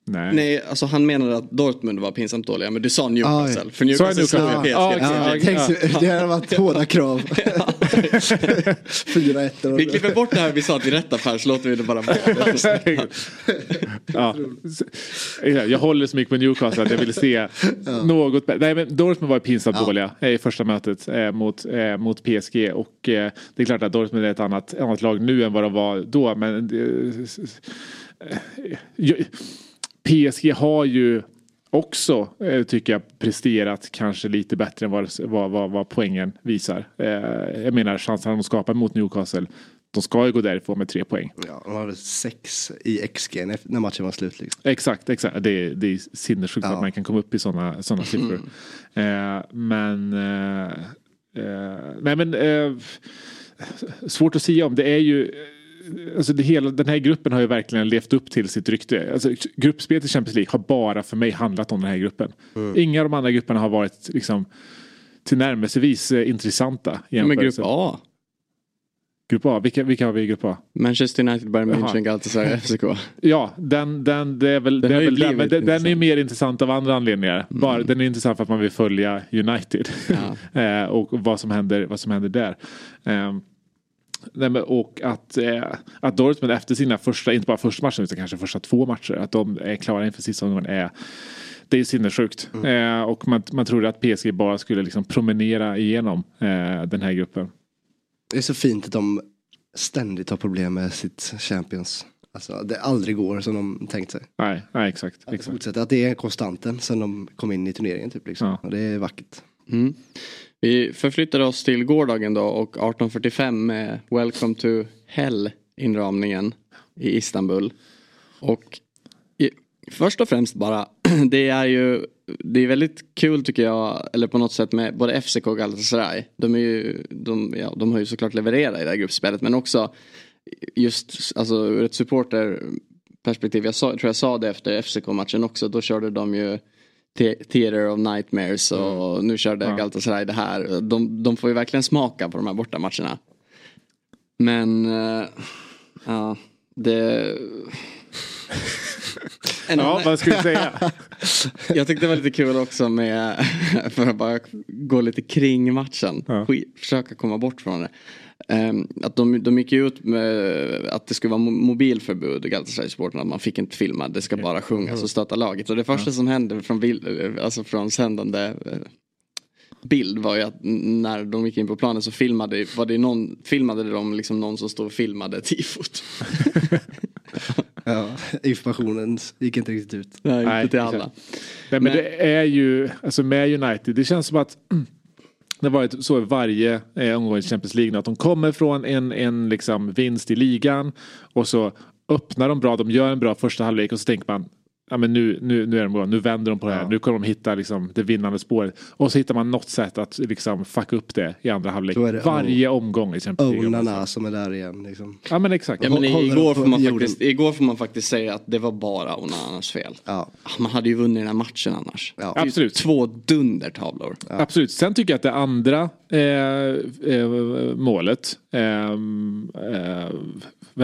Nej. Nej, alltså han menade att Dortmund var pinsamt dåliga men du sa Newcastle. Ah, för Newcastle slog ju PSG. Ah, ah, det hade varit hårda krav. 4-1. Vi klipper bort det här vi sa till rätta Per så låter vi det bara ja. Jag håller så mycket på Newcastle att jag vill se ja. något bättre. Nej men Dortmund var pinsamt ja. dåliga i första mötet eh, mot, eh, mot PSG och eh, det är klart att Dortmund är ett annat, annat lag nu än vad de var då men PSG har ju också, eh, tycker jag, presterat kanske lite bättre än vad, vad, vad, vad poängen visar. Eh, jag menar chansen de skapar mot Newcastle de ska ju gå därifrån med tre poäng. Ja, de hade sex i XG när matchen var slut. Liksom. Exakt, exakt. Det, är, det är sinnessjukt ja. att man kan komma upp i sådana såna siffror. Mm. Eh, men, eh, eh, nej men, eh, svårt att säga om. Det är ju alltså det hela, den här gruppen har ju verkligen levt upp till sitt rykte. Alltså, gruppspelet i Champions League har bara för mig handlat om den här gruppen. Mm. Inga av de andra grupperna har varit liksom tillnärmelsevis eh, intressanta. Men grupp A? Grupp A, vilka, vilka har vi i grupp A? Manchester United, Bayern München, Galatasaray, FCK. Ja, den, den, det är väl, den, det är väl den, men den, den är mer intressant av andra anledningar. Mm. Bara, den är intressant för att man vill följa United. Ja. eh, och vad som händer, vad som händer där. Eh, Nej, och att, eh, att Dortmund efter sina första, inte bara första matchen utan kanske första två matcher, att de är klara inför sista omgången är det är sinnessjukt. Mm. Eh, och man, man trodde att PSG bara skulle liksom promenera igenom eh, den här gruppen. Det är så fint att de ständigt har problem med sitt Champions. Alltså det aldrig går som de tänkt sig. Nej, nej exakt. Att, exakt. att det är konstanten sen de kom in i turneringen typ. Liksom. Ja. Och det är vackert. Mm. Vi förflyttar oss till gårdagen då och 18.45 med Welcome to Hell inramningen i Istanbul. Och i, först och främst bara, det är ju det är väldigt kul tycker jag, eller på något sätt med både FCK och Galatasaray. De, är ju, de, ja, de har ju såklart levererat i det här gruppspelet men också just alltså, ur ett supporterperspektiv, jag sa, tror jag sa det efter FCK-matchen också, då körde de ju Theater of Nightmares och mm. nu körde ja. Galatasaray det här. De, de får ju verkligen smaka på de här bortamatcherna. Men, uh, ja, det... ja, vad ska vi säga? jag tyckte det var lite kul också med, för att bara gå lite kring matchen. Ja. Försöka komma bort från det. Um, att de, de gick ut med att det skulle vara mobilförbud i Galatasaray-supporten. Att man fick inte filma, det ska bara sjungas och stötta laget. Och det första som hände från, bild, alltså från sändande eh, bild var ju att när de gick in på planen så filmade, var det någon, filmade de liksom någon som stod och filmade tifot. Ja, informationen gick inte riktigt ut. Nej, inte till alla. Nej, men, men det är ju, alltså med United, det känns som att det har varit så i varje eh, omgång i Champions League att de kommer från en, en liksom vinst i ligan och så öppnar de bra, de gör en bra första halvlek och så tänker man ja, men nu, nu, nu är de bra, nu vänder de på det här, ja. nu kommer de hitta liksom, det vinnande spåret. Och så hittar man något sätt att liksom, fucka upp det i andra halvlek. Varje oh, omgång League. Onana som är där igen. Liksom. Ja men exakt. Ja, men igår, får man faktiskt, igår får man faktiskt säga att det var bara Onanas fel. Ja. Man hade ju vunnit den här matchen annars. Ja. Absolut. Två dundertavlor. Ja. Absolut. Sen tycker jag att det andra eh, eh, målet eh,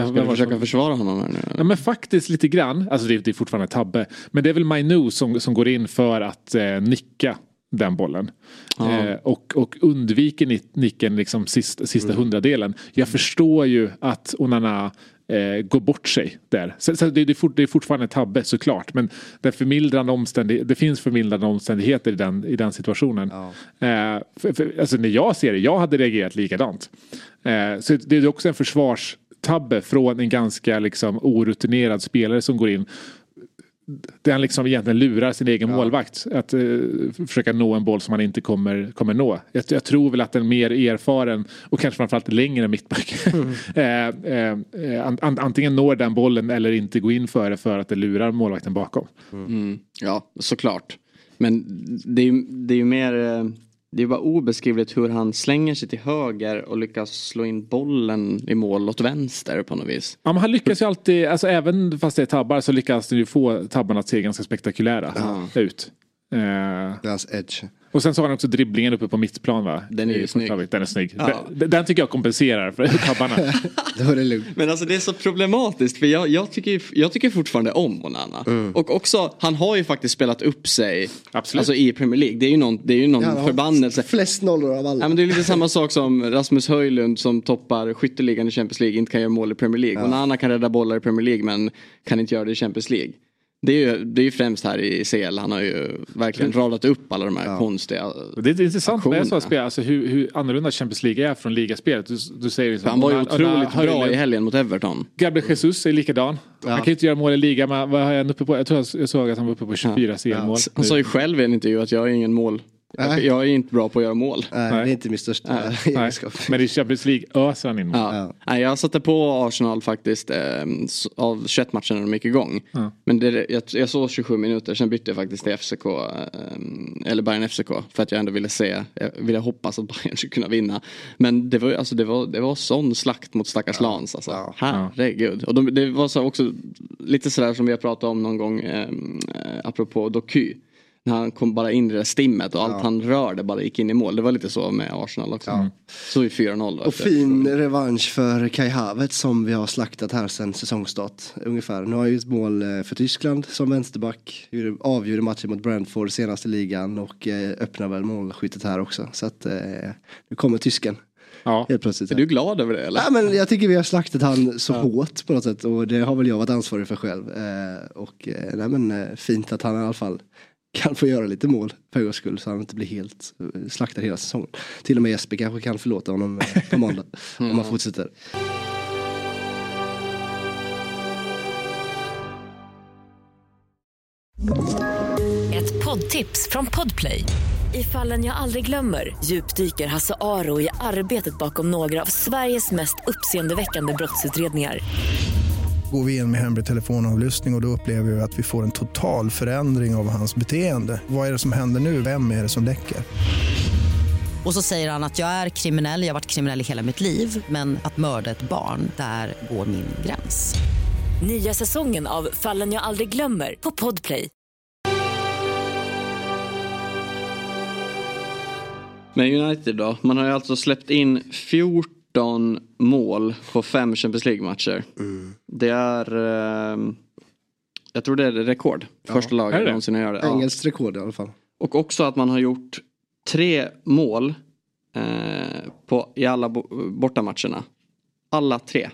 Ska du försöka försvara honom här nu? Ja, men faktiskt lite grann. Alltså det, det är fortfarande tabbe. Men det är väl Mainu som, som går in för att eh, nicka den bollen. Eh, och, och undviker nicken liksom sist, sista mm. hundradelen. Jag förstår ju att Onana eh, går bort sig där. Så, så det, det, är fort, det är fortfarande tabbe såklart. Men det, förmildrande omständig, det finns förmildrande omständigheter i den, i den situationen. Ja. Eh, för, för, alltså när jag ser det, jag hade reagerat likadant. Eh, så det är också en försvars tabbe från en ganska liksom orutinerad spelare som går in där han liksom egentligen lurar sin egen ja. målvakt. Att uh, försöka nå en boll som han inte kommer, kommer nå. Jag, jag, tror väl att en mer erfaren och kanske framförallt längre mittback mm. uh, uh, an, antingen når den bollen eller inte går in för det för att det lurar målvakten bakom. Mm. Mm. Ja, såklart. Men det är ju det är mer det är bara obeskrivligt hur han slänger sig till höger och lyckas slå in bollen i mål åt vänster på något vis. Ja, men han lyckas ju alltid, alltså även fast det är tabbar så lyckas han ju få tabbarna att se ganska spektakulära ja. ut. Eh, det är hans edge. Och sen så har han också dribblingen uppe på mittplan va? Den är ju snygg. Den är snygg. Ja. Den, den, tycker jag kompenserar för tabbarna. Då är det lugnt. Men alltså det är så problematiskt för jag, jag, tycker, jag tycker fortfarande om Onana. Mm. Och också, han har ju faktiskt spelat upp sig Alltså, i Premier League. Det är ju någon, det är ju någon ja, förbannelse. Flest nollor av alla. Ja, men det är lite samma sak som Rasmus Höjlund som toppar skytteligan i Champions League inte kan göra mål i Premier League. Ja. Onana kan rädda bollar i Premier League men kan inte göra det i Champions League. Det är ju det är främst här i CL. Han har ju verkligen radat upp alla de här ja. konstiga Det är intressant med sådana spel, alltså hur, hur annorlunda Champions League är från ligaspelet. Du, du säger liksom, han var ju otroligt bra i helgen mot Everton. Gabriel Jesus är likadan. Ja. Han kan ju inte göra mål i liga men vad har han uppe på? Jag tror jag såg att han var uppe på 24 ja. CL-mål. Han sa ju själv i en intervju att jag är ingen mål Nej. Jag är inte bra på att göra mål. Nej, Nej. det är inte min största egenskap. Men i Champions League öser han in mål. Ja. Ja. jag satte på Arsenal faktiskt eh, av 21 matcher när de gick igång. Ja. Men det, jag, jag såg 27 minuter, sen bytte jag faktiskt till FCK, eh, eller Bayern FCK. För att jag ändå ville se, jag ville hoppas att Bayern skulle kunna vinna. Men det var, alltså, det var, det var sån slakt mot stackars ja. Lans alltså. Ja. Herregud. Och de, det var så också lite sådär som vi har pratat om någon gång, eh, apropå när han kom bara in i det där stimmet och allt ja. han rörde bara gick in i mål. Det var lite så med Arsenal också. Ja. Så i 4-0. Och fin revansch för Kai Havertz som vi har slaktat här sedan säsongstart ungefär. Nu har han ju ett mål eh, för Tyskland som vänsterback. Avgjorde matchen mot Brentford senaste ligan och eh, öppnar väl målskyttet här också. Så att eh, nu kommer tysken. Ja. Helt plötsligt. Är du glad över det eller? Ja, men jag tycker vi har slaktat han så ja. hårt på något sätt och det har väl jag varit ansvarig för själv. och nej, men, fint att han i alla fall kan få göra lite mål för en skull så han inte blir helt eh, slaktad hela säsongen. Till och med Jesper kanske kan förlåta honom eh, på måndag mm. om han fortsätter. Ett poddtips från Podplay. I fallen jag aldrig glömmer djupdyker Hasse Aro i arbetet bakom några av Sveriges mest uppseendeväckande brottsutredningar går vi in med hemlig telefonavlyssning och, och då upplever vi att vi får en total förändring av hans beteende. Vad är det som händer nu? Vem är det som läcker? Och så säger han att jag är kriminell, jag har varit kriminell i hela mitt liv men att mörda ett barn, där går min gräns. Nya säsongen av Fallen jag aldrig glömmer på Podplay. Men United då? Man har ju alltså släppt in 14 14 mål på fem Champions League-matcher. Mm. Det är... Eh, jag tror det är rekord. Första ja, laget någonsin att göra det. Engelskt ja. rekord i alla fall. Och också att man har gjort tre mål eh, på, i alla bortamatcherna. Alla tre.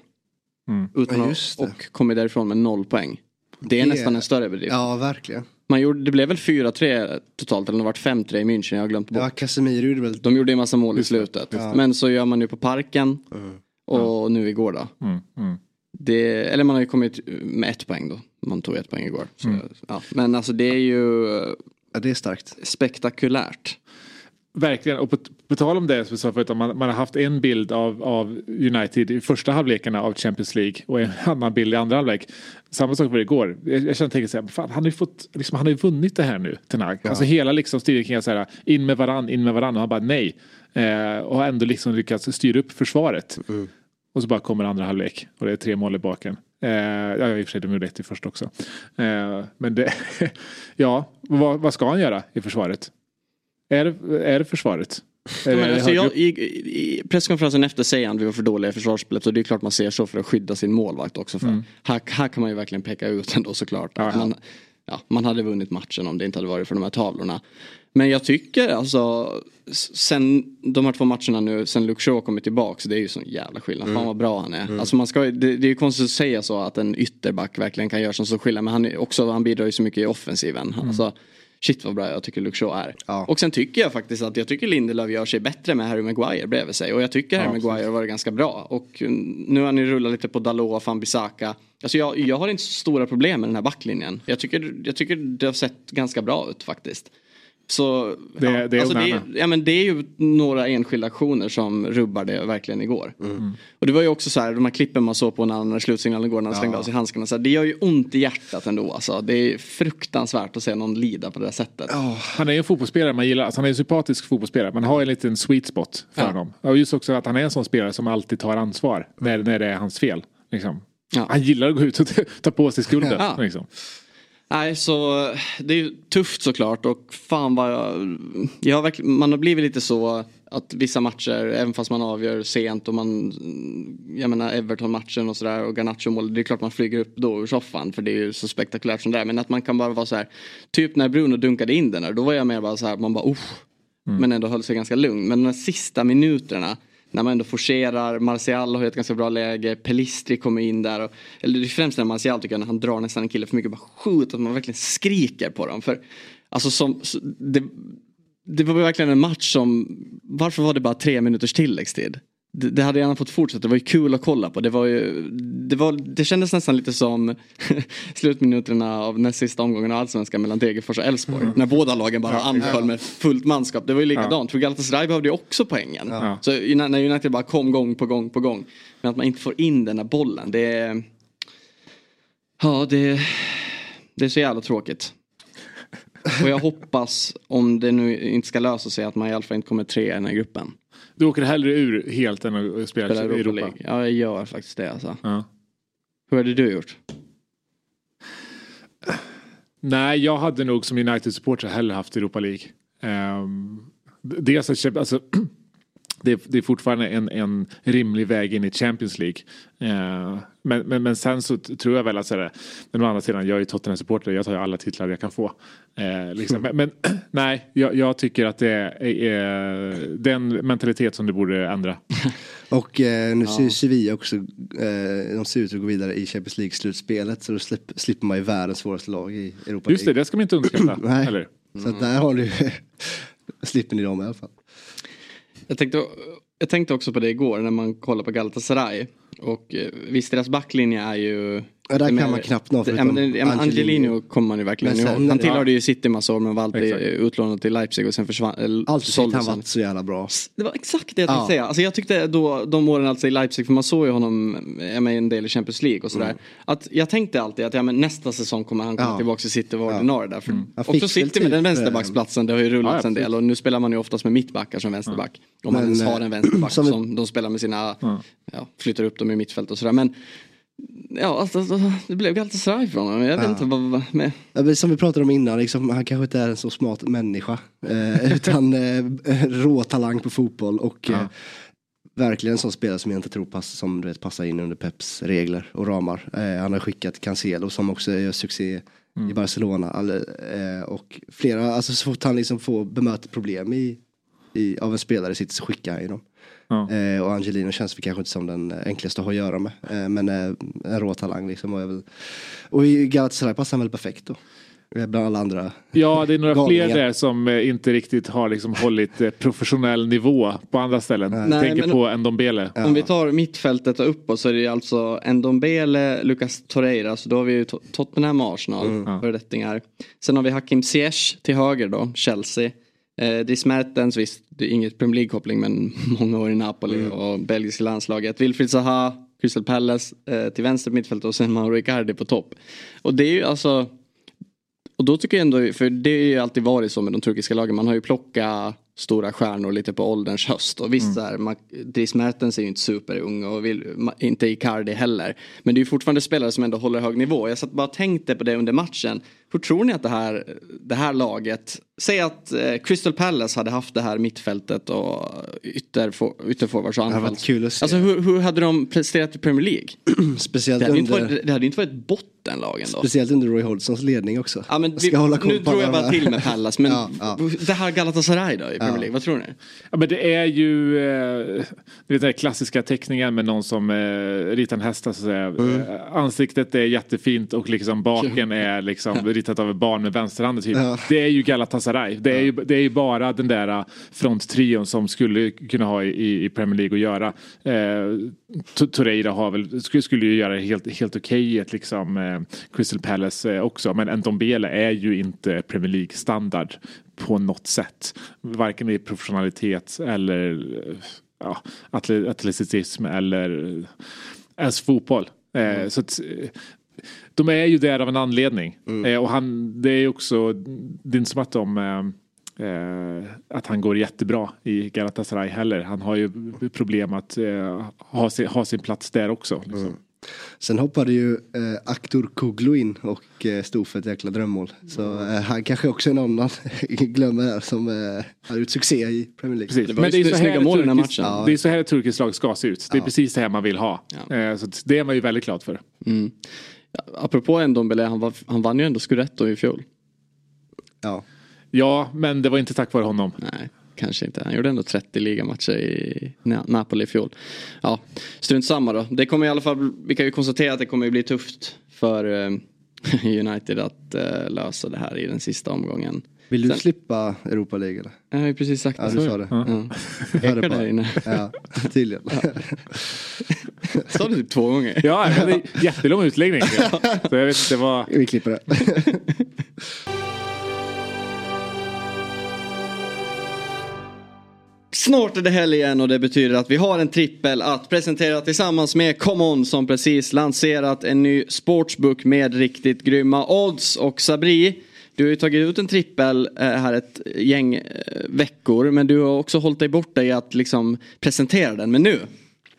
Mm. Utan ja, och kommit därifrån med noll poäng. Det är det... nästan en större bedrift. Ja, verkligen. Man gjorde, det blev väl 4-3 totalt eller det vart 5-3 i München, jag har glömt bort. Ja, Casemiro gjorde väl. De gjorde en massa mål i slutet. Ja. Men så gör man nu på Parken mm. och nu igår då. Mm. Mm. Det, eller man har ju kommit med ett poäng då. Man tog ett poäng igår. Så, mm. ja. Men alltså det är ju ja, det är starkt. spektakulärt. Verkligen, och på, på tal om det så sa förut, man, man har haft en bild av, av United i första halvlekarna av Champions League och en annan bild i andra halvlek. Samma sak var det igår. Jag, jag kände tänka så här, fan, han har ju fått, liksom, han har ju vunnit det här nu, Tenag. Ja. Alltså hela liksom styret kring att in med varann, in med varann och han bara nej. Eh, och har ändå liksom lyckats styra upp försvaret. Mm. Och så bara kommer andra halvlek och det är tre mål i baken. Eh, ja, i och för sig de gjorde ett i första också. Eh, men det, ja, vad, vad ska han göra i försvaret? Är det, är det försvaret? Är det alltså jag, i, I presskonferensen efter säger han att vi var för dåliga i försvarsspelet och det är klart man ser så för att skydda sin målvakt också. För. Mm. Här, här kan man ju verkligen peka ut ändå såklart. Aha. Man, ja, man hade vunnit matchen om det inte hade varit för de här tavlorna. Men jag tycker alltså sen de här två matcherna nu, sen Luke Shaw kommit tillbaka, det är ju sån jävla skillnad. Mm. Fan vad bra han är. Mm. Alltså man ska, det, det är ju konstigt att säga så att en ytterback verkligen kan göra sån stor skillnad. Men han, också, han bidrar ju så mycket i offensiven. Mm. Alltså, shit vad bra jag tycker Luke Shaw är. Ja. Och sen tycker jag faktiskt att jag tycker Lindelöf gör sig bättre med Harry Maguire bredvid sig. Och jag tycker Harry ja, Maguire har varit ganska bra. Och nu har ni rullat lite på Dalot och Fambisaka. Alltså jag, jag har inte så stora problem med den här backlinjen. Jag tycker, jag tycker det har sett ganska bra ut faktiskt. Så det, ja, det, är alltså det, ja, men det är ju några enskilda aktioner som rubbar det verkligen igår. Mm. Och det var ju också så här, de här klippen man såg på när, när slutsignalen går när han ja. slängde av sig handskarna. Så här, det gör ju ont i hjärtat ändå alltså. Det är fruktansvärt att se någon lida på det där sättet. Oh. Han är ju en fotbollsspelare man gillar, alltså, han är en sympatisk fotbollsspelare. Man har en liten sweet spot för ja. honom. Och just också att han är en sån spelare som alltid tar ansvar när, när det är hans fel. Liksom. Ja. Han gillar att gå ut och ta på sig skulden. Ja. Liksom. Nej, så det är ju tufft såklart och fan vad jag, jag har man har blivit lite så att vissa matcher, även fast man avgör sent och man, jag menar Everton-matchen och sådär och Garnacho-mål, det är klart man flyger upp då ur soffan för det är ju så spektakulärt som det är. Men att man kan bara vara så här, typ när Bruno dunkade in den där, då var jag mer bara så här, man bara oh, mm. men ändå höll sig ganska lugn. Men de här sista minuterna, när man ändå forcerar, Martial har ju ett ganska bra läge, Pelistri kommer in där. Och, eller det är främst när Martial tycker jag, när han drar nästan en kille för mycket, bara skjut, att man verkligen skriker på dem. För, alltså som, det, det var verkligen en match som, varför var det bara tre minuters tilläggstid? Det, det hade gärna fått fortsätta, det var ju kul att kolla på. Det, var ju, det, var, det kändes nästan lite som slutminuterna av näst sista omgången av allsvenskan mellan Degerfors och Elfsborg. Mm. När båda lagen bara anföll med fullt manskap. Det var ju likadant, ja. för Galatasaray behövde ju också poängen. Ja. Så när United bara kom gång på gång på gång. Men att man inte får in den där bollen, det är... Ja, det, det är så jävla tråkigt. Och jag hoppas, om det nu inte ska lösa sig, att man i alla fall inte kommer tre i den här gruppen. Du åker hellre ur helt än att spela, spela Europa, Europa League? Ja, jag gör faktiskt det alltså. Ja. Hur hade du gjort? Nej, jag hade nog som United-supporter hellre haft Europa League. Um, dels alltså, det, det är fortfarande en, en rimlig väg in i Champions League. Uh, men, men, men sen så tror jag väl att sådär, men å andra sidan, jag är Tottenham-supporter, jag tar ju alla titlar jag kan få. Eh, liksom. men, men, nej, jag, jag, tycker att det är, är, den mentalitet som det borde ändra. Och eh, nu ser ju Sevilla också, eh, de ser ut att gå vidare i Champions League-slutspelet så då slipp, slipper man ju världens svåraste lag i Europa. Just det, det ska man inte underskatta. nej, eller? så mm. där har du, slipper ni dem i alla fall. Jag tänkte, jag tänkte också på det igår när man kollar på Galatasaray. Och eh, visst, deras backlinje är ju Ja, där kan man knappt nå förutom Angelino. Angelino kommer man ju verkligen ihåg. Han tillhörde ja. ju City massa år men var alltid exakt. utlånad till Leipzig och sen försvann. Alltid han varit så jävla bra. Det var exakt det jag tänkte ja. säga. Alltså jag tyckte då de åren alltså i Leipzig, för man såg ju honom med en del i Champions League och sådär. Mm. Att jag tänkte alltid att ja, men nästa säsong kommer han komma ja. tillbaka till City och vara ordinarie där. För mm. Också City med den vänsterbacksplatsen, det har ju rullats en del och nu spelar man ju oftast med mittbackar som vänsterback. Om man ens har en vänsterback som, som de spelar med sina, ja, flyttar upp dem i mittfält och sådär. Men Ja, alltså, det blev Galatasaray från honom. Jag vet inte vad med. Ja, som vi pratade om innan, liksom, han kanske inte är en så smart människa. Eh, utan eh, rå talang på fotboll och ja. eh, verkligen en sån spelare som jag inte tror pass, som du vet, passar in under Peps regler och ramar. Eh, han har skickat Cancelo som också gör succé mm. i Barcelona. All, eh, och flera, alltså så fort han liksom får bemöta problem i, i, av en spelare sitt så skickar han ju dem. Eh, och Angelino känns väl kanske inte som den enklaste att ha att göra med. Eh, men eh, en rå talang liksom. Och, jag väl, och i Galatasaray passar han väl perfekt då. Eh, bland alla andra. Ja, det är några galningar. fler där som eh, inte riktigt har liksom hållit eh, professionell nivå på andra ställen. Nej, Tänker på Ndombele. Ja. Om vi tar mittfältet och uppåt så är det alltså Ndombele, Lucas Torreira, så då har vi ju Tottenham och Arsenal, mm. föredettingar. Sen har vi Hakim Ziyech till höger då, Chelsea. Eh, Dries Mertens, visst, det är inget Premier League-koppling men många år i Napoli mm. och belgiska landslaget. Wilfried Zaha, Crystal Palace eh, till vänster på mittfältet och sen Mauro Icardi på topp. Och det är ju alltså och då tycker jag ändå, för det har ju alltid varit så med de turkiska lagen, man har ju plockat stora stjärnor lite på ålderns höst. Och visst, mm. Dries Mertens är ju inte superung och vill, inte Icardi heller. Men det är ju fortfarande spelare som ändå håller hög nivå. Jag satt bara och tänkte på det under matchen. Hur tror ni att det här, det här laget, säg att eh, Crystal Palace hade haft det här mittfältet och ytter, ytterforwards och anfalls. Alltså hur, hur hade de presterat i Premier League? Speciellt det hade, under... inte varit, det hade inte varit bottenlagen då. Speciellt under Roy Hodgsons ledning också. Ja, men vi, nu drog jag bara till med Palace men ja, ja. det här Galatasaray då i Premier League, vad tror ni? Ja men det är ju eh, du vet, den klassiska teckningen med någon som eh, ritar en häst. Så att säga. Mm. Eh, ansiktet är jättefint och liksom baken är liksom ritat av ett barn med vänsterhanden. Typ. Ja. Det är ju Galatasaray. Det är, ju, det är ju bara den där uh, fronttrion som skulle kunna ha i, i Premier League att göra. Eh, Torreira har väl, skulle, skulle ju göra det helt, helt okej okay, liksom, eh, Crystal Palace eh, också. Men Ndombele är ju inte Premier League standard på något sätt. Varken i professionalitet eller ja, atleticism eller ens fotboll. Mm. Så att, de är ju där av en anledning. Mm. Och han, det är också, det är inte som att de eh, att han går jättebra i Galatasaray heller. Han har ju problem att eh, ha, sin, ha sin plats där också. Liksom. Mm. Sen hoppade ju eh, Aktor Kuglu in och eh, stod för ett jäkla drömmål. Så eh, han kanske också är någon man glömmer här som eh, har gjort succé i Premier League. Precis. Det Men det är, så här mål i den här matchen. Ja. Det är så här ett turkiskt lag ska se ut. Det är ja. precis det här man vill ha. Ja. Eh, så det är man ju väldigt glad för. Mm. Apropå Ndombele, han, var, han vann ju ändå Scudetto i fjol. Ja. Ja, men det var inte tack vare honom. Nej, kanske inte. Han gjorde ändå 30 ligamatcher i Napoli i fjol. Ja, strunt samma då. Det kommer i alla fall, vi kan ju konstatera att det kommer bli tufft för uh, United att uh, lösa det här i den sista omgången. Vill du Sen, slippa Europa League eller? Jag har ju precis sagt det. Ja, du sa det. Ja. Ja. Jag hörde där inne. Ja, tydligen. Ja. Sa du typ två gånger? Ja, jag hade jättelång utläggning. Så jag vet inte vad... Vi klipper det. Snart är det helg igen och det betyder att vi har en trippel att presentera tillsammans med ComeOn som precis lanserat en ny sportsbook med riktigt grymma odds. Och Sabri, du har ju tagit ut en trippel eh, här ett gäng eh, veckor men du har också hållit dig borta i att liksom presentera den. Men nu,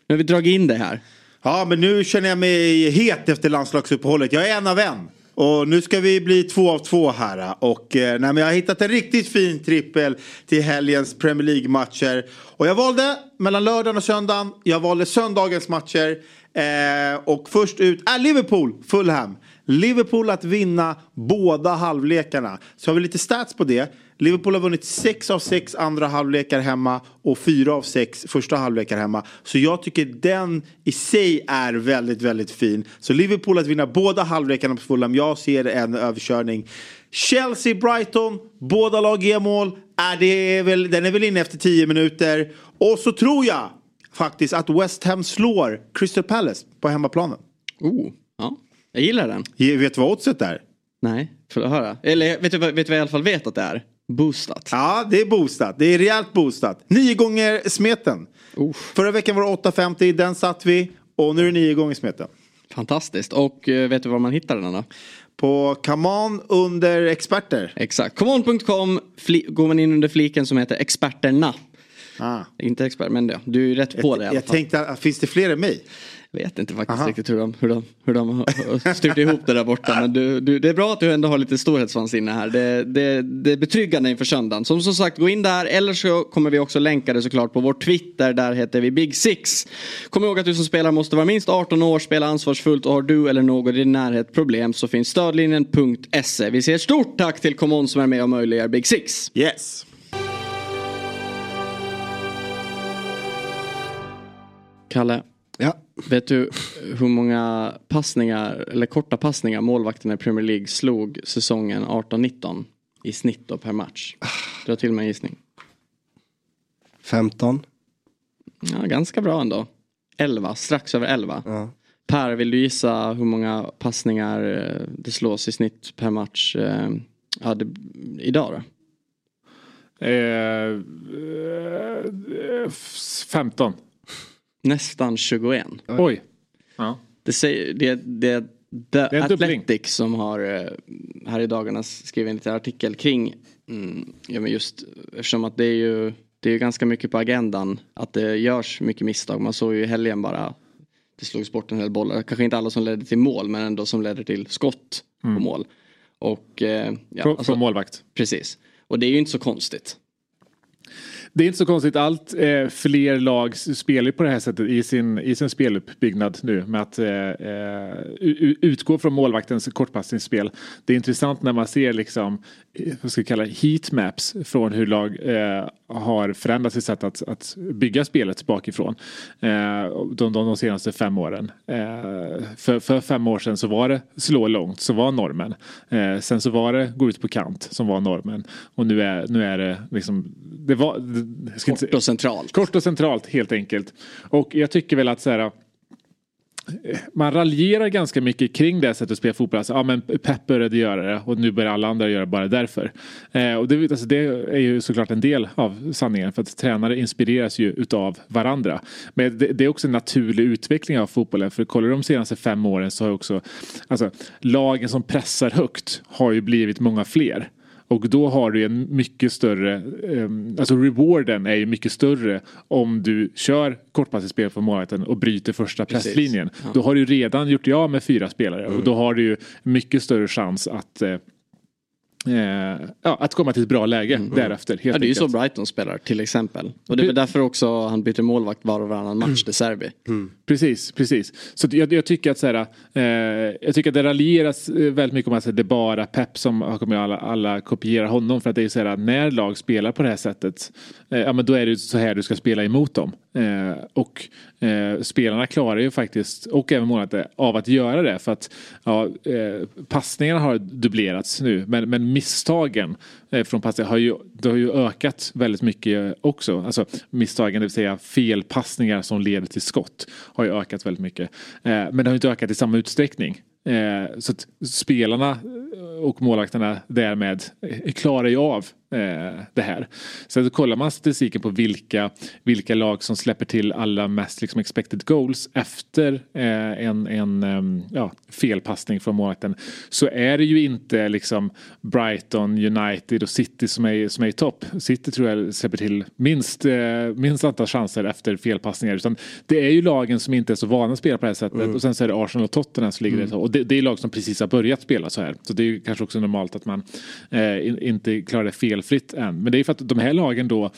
nu har vi dragit in det här. Ja men nu känner jag mig het efter landslagsuppehållet. Jag är en av en. Och nu ska vi bli två av två här. Och eh, nej, men jag har hittat en riktigt fin trippel till helgens Premier League-matcher. Och jag valde mellan lördagen och söndagen. Jag valde söndagens matcher. Eh, och först ut är Liverpool, Fulham. Liverpool att vinna båda halvlekarna. Så har vi lite stats på det. Liverpool har vunnit 6 av 6 andra halvlekar hemma och 4 av 6 första halvlekar hemma. Så jag tycker den i sig är väldigt, väldigt fin. Så Liverpool att vinna båda halvlekarna på Fulham, jag ser en överkörning. Chelsea-Brighton, båda lag ger mål. Är det väl, den är väl inne efter 10 minuter. Och så tror jag faktiskt att West Ham slår Crystal Palace på hemmaplanen. Oh, ja. Jag gillar den. Vet du vad oddset är? Nej, får jag höra? Eller vet du, vet du vad jag i alla fall vet att det är? Boostat. Ja, det är boostat. Det är rejält boostat. Nio gånger smeten. Uff. Förra veckan var det 8,50. Den satt vi. Och nu är det nio gånger smeten. Fantastiskt. Och uh, vet du var man hittar den då? På Common under experter. Exakt. Common.com går man in under fliken som heter experterna. Ah. Inte expert, men ja, du är rätt på jag, det i alla fall. Jag tänkte, finns det fler än mig? Vet inte faktiskt Aha. riktigt hur de, hur, de, hur de har styrt ihop det där borta. Men du, du, det är bra att du ändå har lite storhetsvansinne här. Det, det, det är betryggande inför söndagen. Som, som sagt, gå in där. Eller så kommer vi också länka det såklart på vår Twitter. Där heter vi Big Six. Kom ihåg att du som spelar måste vara minst 18 år, spela ansvarsfullt och har du eller någon i din närhet problem så finns stödlinjen.se. Vi säger stort tack till Common som är med och möjliggör Big Six. Yes. Kalle. Ja. Vet du hur många passningar, eller korta passningar målvakterna i Premier League slog säsongen 18-19 i snitt då per match? Har till med en gissning. 15. Ja, ganska bra ändå. 11, strax över 11. Ja. Per, vill du gissa hur många passningar eh, det slås i snitt per match eh, ja, det, idag då? Eh, 15. Nästan 21. Oj. Ja. Det, säger, det, det, det, det är Athletic som har eh, här i dagarna skrivit en liten artikel kring mm, ja, men just eftersom att det är ju det är ganska mycket på agendan att det görs mycket misstag. Man såg ju i helgen bara det slogs bort en hel bollar. Kanske inte alla som ledde till mål men ändå som ledde till skott mm. på mål. Och, eh, ja, från, alltså, från målvakt. Precis. Och det är ju inte så konstigt. Det är inte så konstigt. Allt eh, fler lag spelar på det här sättet i sin, i sin speluppbyggnad nu med att eh, eh utgå från målvaktens kortpassningsspel. Det är intressant när man ser liksom, eh, vad ska jag kalla heatmaps från hur lag eh, har förändrat sitt sätt att, att bygga spelet bakifrån eh, de, de, de senaste fem åren. Eh, för, för fem år sedan så var det slå långt som var normen. Eh, sen så var det gå ut på kant som var normen. Och nu är, nu är det liksom det var, Kort och centralt. Kort och centralt helt enkelt. Och jag tycker väl att så här, man raljerar ganska mycket kring det sättet att spela fotboll. Alltså, ja, men Pep började göra det och nu börjar alla andra göra det bara därför. Eh, och det, alltså, det, är ju såklart en del av sanningen för att tränare inspireras ju utav varandra. Men det, det, är också en naturlig utveckling av fotbollen. För kollar du de senaste fem åren så har också alltså, lagen som pressar högt har ju blivit många fler. Och då har du en mycket större, um, alltså rewarden är ju mycket större om du kör kortpassningsspel på målvakten och bryter första presslinjen. Ja. Då har du redan gjort ja med fyra spelare mm. och då har du ju mycket större chans att uh, Eh, ja, att komma till ett bra läge mm. därefter. Helt ja, det är ju så Brighton spelar till exempel. Och det är väl därför också han byter målvakt var och varannan match, mm. De Serbi. Mm. Precis, precis. Så jag, jag tycker att så här, eh, jag tycker att det raljeras eh, väldigt mycket om att det är bara Pep som har kommit alla, alla kopierar honom. För att det är så här, när lag spelar på det här sättet, eh, ja men då är det så här du ska spela emot dem. Eh, och eh, spelarna klarar ju faktiskt, och även målvakter, eh, av att göra det. För att ja, eh, passningarna har dubblerats nu, men, men misstagen eh, från passningar har ju, det har ju ökat väldigt mycket också. Alltså misstagen, det vill säga felpassningar som leder till skott, har ju ökat väldigt mycket. Eh, men det har inte ökat i samma utsträckning. Eh, så att spelarna och målvakterna därmed eh, klarar ju av det här. Sen kollar man statistiken på vilka, vilka lag som släpper till allra mest liksom expected goals efter eh, en, en eh, ja, felpassning från målvakten så är det ju inte liksom Brighton, United och City som är, som är i topp. City tror jag släpper till minst, eh, minst antal chanser efter felpassningar. Utan det är ju lagen som inte är så vana att spela på det här sättet mm. och sen så är det Arsenal och Tottenham som ligger mm. det. Och det, det, är lag som precis har börjat spela så här. Så det är ju kanske också normalt att man eh, in, inte klarar det fel felfritt än. Men det är för att de här lagen då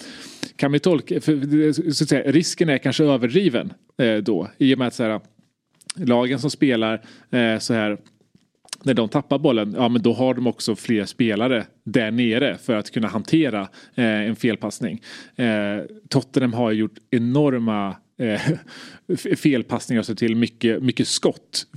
kan vi tolka, för, så att säga, risken är kanske överdriven eh, då. I och med att så här, lagen som spelar eh, så här när de tappar bollen, ja men då har de också fler spelare där nere för att kunna hantera eh, en felpassning. Eh, Tottenham har gjort enorma eh, felpassningar så till mycket, mycket skott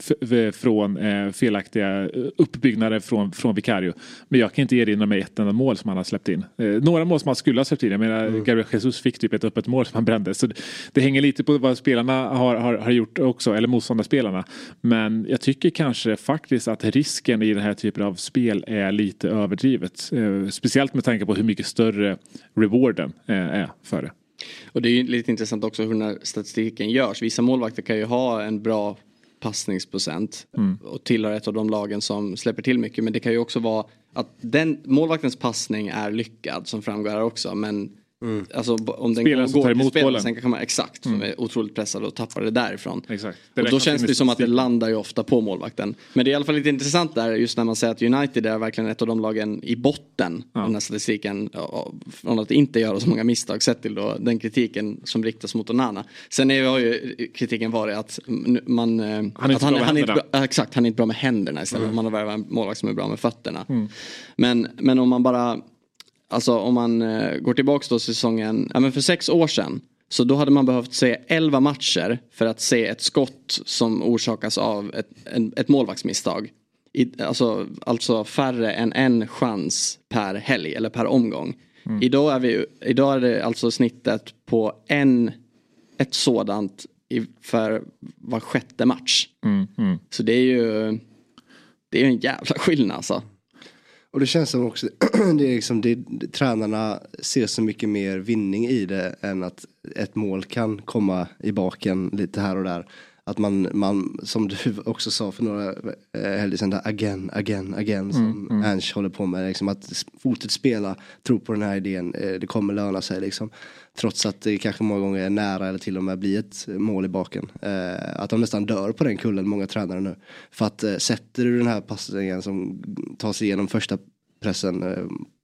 från eh, felaktiga uppbyggnader från, från Vicario. Men jag kan inte erinra mig ett enda mål som han har släppt in. Eh, några mål som han skulle ha släppt in. Jag menar, mm. Gabriel Jesus fick typ ett öppet mål som han brände. Så det, det hänger lite på vad spelarna har, har, har gjort också, eller motståndarspelarna. Men jag tycker kanske faktiskt att risken i den här typen av spel är lite överdrivet. Eh, speciellt med tanke på hur mycket större rewarden eh, är för det. Och det är ju lite intressant också hur den här statistiken görs. Vissa målvakter kan ju ha en bra passningsprocent mm. och tillhör ett av de lagen som släpper till mycket. Men det kan ju också vara att den målvaktens passning är lyckad som framgår här också. Men Mm. Alltså om den spelaren går till spelaren sen kan man exakt mm. som är otroligt pressad och tappar det därifrån. Exakt. Det och då känns det som att det landar ju ofta på målvakten. Men det är i alla fall lite intressant där just när man säger att United är verkligen ett av de lagen i botten ja. av den här statistiken. Från att inte göra så många misstag sett till då den kritiken som riktas mot Onana. Sen är, har ju kritiken varit att man... Eh, han är inte, att han, han är inte bra, exakt, han är inte bra med händerna istället. Mm. Man har värvat en målvakt som är bra med fötterna. Mm. Men, men om man bara Alltså om man eh, går tillbaka då säsongen, ja men för sex år sedan. Så då hade man behövt se 11 matcher för att se ett skott som orsakas av ett, en, ett målvaktsmisstag. I, alltså, alltså färre än en chans per helg eller per omgång. Mm. Idag, är vi, idag är det alltså snittet på en, ett sådant i, för var sjätte match. Mm, mm. Så det är ju det är en jävla skillnad alltså. Och det känns som också, det är liksom, det, tränarna ser så mycket mer vinning i det än att ett mål kan komma i baken lite här och där. Att man, man som du också sa för några eh, helger sedan, där again, again, again som mm, mm. Ange håller på med. Liksom, att fortsätta spela, tro på den här idén, eh, det kommer löna sig liksom. Trots att det kanske många gånger är nära eller till och med blir ett mål i baken. Eh, att de nästan dör på den kullen, många tränare nu. För att sätter du den här passningen som tar sig igenom första pressen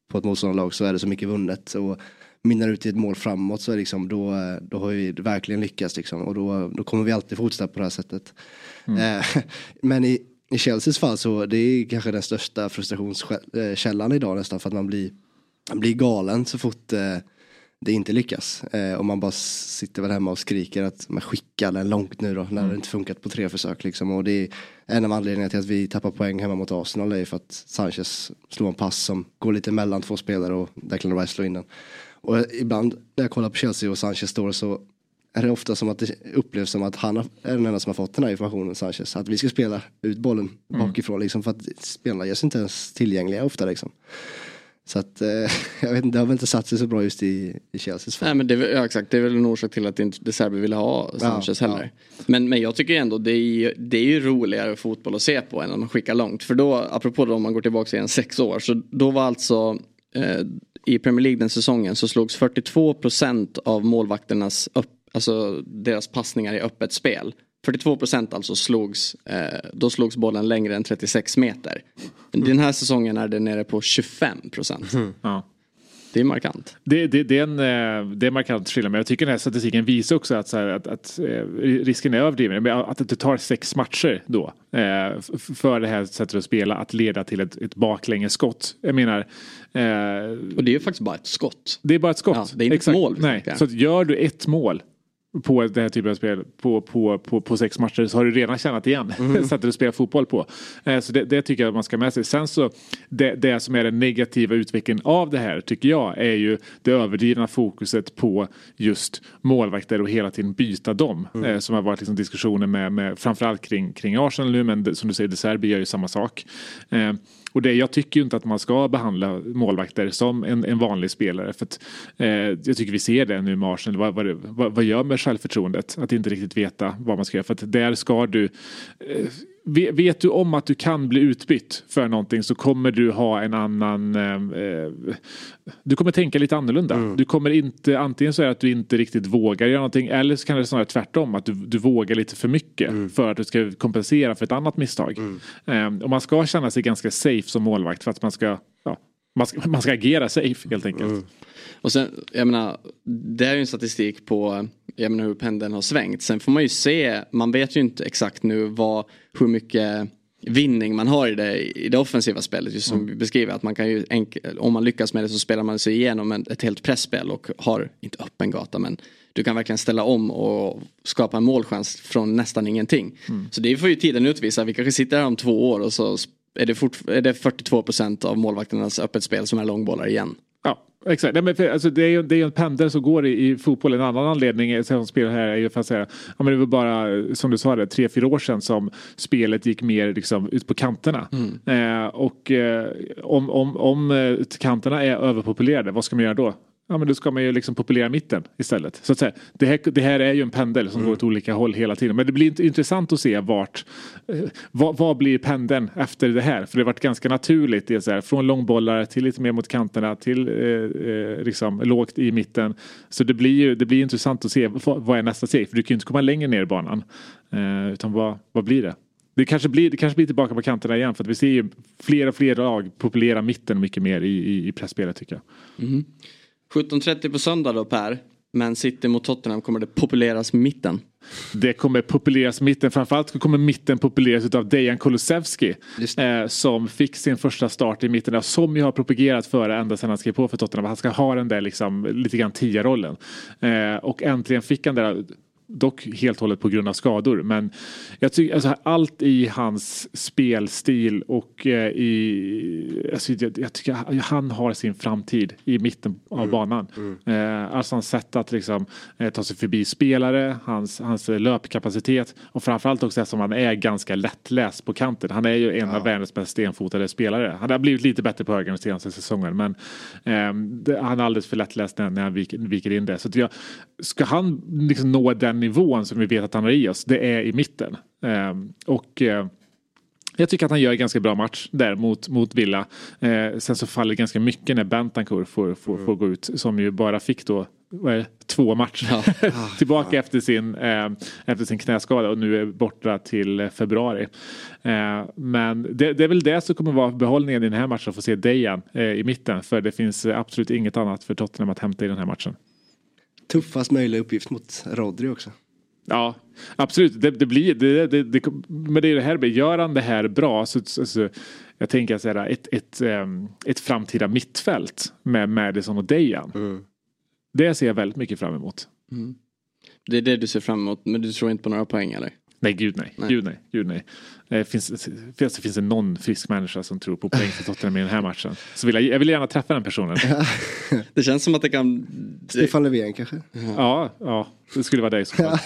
på ett motståndarlag så är det så mycket vunnet. Och minnar ut i ett mål framåt så är liksom, då, då har vi verkligen lyckats liksom. Och då, då kommer vi alltid fortsätta på det här sättet. Mm. Eh, men i, i Chelseas fall så det är kanske den största frustrationskällan idag nästan för att man blir, man blir galen så fort eh, det inte lyckas. Eh, och man bara sitter väl hemma och skriker att man skickar den långt nu då när mm. det inte funkat på tre försök liksom. Och det är en av anledningarna till att vi tappar poäng hemma mot Arsenal är för att Sanchez slår en pass som går lite mellan två spelare och Declan Rice slår in den. Och ibland när jag kollar på Chelsea och Sanchez står så är det ofta som att det upplevs som att han är den enda som har fått den här informationen, Sanchez. Att vi ska spela ut bollen mm. bakifrån liksom för att spelarna görs inte ens tillgängliga ofta liksom. Så att eh, jag vet inte, det har väl inte satt sig så bra just i, i Chelseas fall. Nej men det ja, exakt, det är väl en orsak till att inte Serbi ville ha Sanchez ja, heller. Ja. Men, men jag tycker ändå det är, det är ju roligare fotboll att se på än att man skickar långt. För då, apropå då om man går tillbaka igen sex år, så då var alltså eh, i Premier League den säsongen så slogs 42% av målvakternas upp, alltså deras passningar i öppet spel. 42 alltså slogs, eh, då slogs bollen längre än 36 meter. Den här säsongen är det nere på 25 Mm. Ja. Det är markant. Det, det, det, är en eh, det är markant skillnad men jag tycker den här statistiken visar också att, här, att, att, eh, risken är överdriven. Att det tar sex matcher då eh, för det här sättet att spela att leda till ett, ett baklängesskott. Jag menar. och det är ju faktiskt bara ett skott. Det är bara ett skott. Ja, det är inte Exakt. ett mål. Nej. Så gör du ett mål på den här typen av spel på, på, på, på sex matcher så har du redan tjänat igen mm. sättet du spelar fotboll på. Eh, så det, det, tycker jag att man ska med sig. Sen så det, det som är den negativa utvecklingen av det här tycker jag är ju det överdrivna fokuset på just målvakter och hela tiden byta dem. Mm. Eh, som har varit liksom diskussioner med, med framförallt kring, kring Arsenal nu men som du säger De Serbi gör ju samma sak. Och det, jag tycker ju inte att man ska behandla målvakter som en, en vanlig spelare. För att, eh, jag tycker vi ser det nu med Arsenal. Vad, vad, vad, vad gör med självförtroendet? Att inte riktigt veta vad man ska göra. För att där ska du eh, Vet du om att du kan bli utbytt för någonting så kommer du ha en annan... Eh, eh, du kommer tänka lite annorlunda. Mm. Du kommer inte, antingen så är det att du inte riktigt vågar göra någonting eller så kan det snarare tvärtom att du, du vågar lite för mycket mm. för att du ska kompensera för ett annat misstag. Mm. Eh, och man ska känna sig ganska safe som målvakt för att man ska, ja, man ska, man ska agera safe helt enkelt. Och sen, jag menar, det är ju en statistik på jag menar, hur pendeln har svängt. Sen får man ju se, man vet ju inte exakt nu vad, hur mycket vinning man har i det, i det offensiva spelet. Just som mm. vi beskriver att man kan ju om man lyckas med det så spelar man sig igenom ett helt pressspel och har, inte öppen gata men du kan verkligen ställa om och skapa en målchans från nästan ingenting. Mm. Så det får ju tiden utvisa. Vi kanske sitter här om två år och så är det, fort, är det 42% av målvakternas öppet spel som är långbollar igen. Exakt, Nej, men för, alltså, det är ju det är en pendel som går i, i fotboll. En annan anledning som spelar här är ju för att säga, ja, men det var bara som du sa det, tre, fyra år sedan som spelet gick mer liksom, ut på kanterna. Mm. Eh, och eh, om, om, om eh, kanterna är överpopulerade, vad ska man göra då? Ja men då ska man ju liksom populera mitten istället. Så att säga, det, här, det här är ju en pendel som mm. går åt olika håll hela tiden. Men det blir intressant att se vart, eh, vad, vad, blir pendeln efter det här? För det har varit ganska naturligt. Det så här, från långbollar till lite mer mot kanterna till eh, eh, liksom, lågt i mitten. Så det blir ju det blir intressant att se vad, vad är nästa steg. För du kan ju inte komma längre ner i banan. Eh, utan vad, vad blir det? Det kanske, blir, det kanske blir tillbaka på kanterna igen för att vi ser ju fler och fler lag populera mitten mycket mer i, i, i tycker jag. Mm. 17.30 på söndag då Per. Men City mot Tottenham kommer det populeras mitten. Det kommer populeras mitten. Framförallt kommer mitten populeras av Dejan Kulusevski. Eh, som fick sin första start i mitten. Som ju har propagerat för ända sedan han skrev på för Tottenham. Han ska ha den där liksom, lite grann tia-rollen. Eh, och äntligen fick han det dock helt och hållet på grund av skador. Men jag tycker alltså, allt i hans spelstil och eh, i, alltså, jag, jag, tycker han har sin framtid i mitten av mm. banan. Mm. Eh, alltså hans sätt att liksom, eh, ta sig förbi spelare, hans, hans löpkapacitet och framförallt också eftersom han är ganska lättläst på kanten. Han är ju en ja. av världens mest stenfotade spelare. Han har blivit lite bättre på höger den senaste säsongen men eh, det, han är alldeles för lättläst när, när han viker, viker in det. Så jag, ska han liksom nå den nivån som vi vet att han har i oss, det är i mitten. Ehm, och eh, jag tycker att han gör en ganska bra match där mot, mot Villa. Eh, sen så faller ganska mycket när Bentancour får, får, får gå ut som ju bara fick då det, två matcher ja. tillbaka ja. efter, sin, eh, efter sin knäskada och nu är borta till februari. Eh, men det, det, är väl det som kommer vara behållningen i den här matchen, att få se Dejan eh, i mitten. För det finns absolut inget annat för Tottenham att hämta i den här matchen tuffast möjliga uppgift mot Rodri också. Ja, absolut. Det, det blir, det, det, det, men det är det här, gör han det här bra så, så, så jag tänker så här, ett, ett, um, ett framtida mittfält med Madison och Dejan. Mm. Det ser jag väldigt mycket fram emot. Mm. Det är det du ser fram emot, men du tror inte på några poäng eller? Nej, gud nej. nej. Gud nej. Gud nej. Eh, finns, finns, finns det någon frisk människa som tror på poäng för Tottenham i den här matchen? Så vill jag, jag vill gärna träffa den personen. det känns som att det kan... Stefan Löfven kanske? Ja, ja, det skulle vara så fall.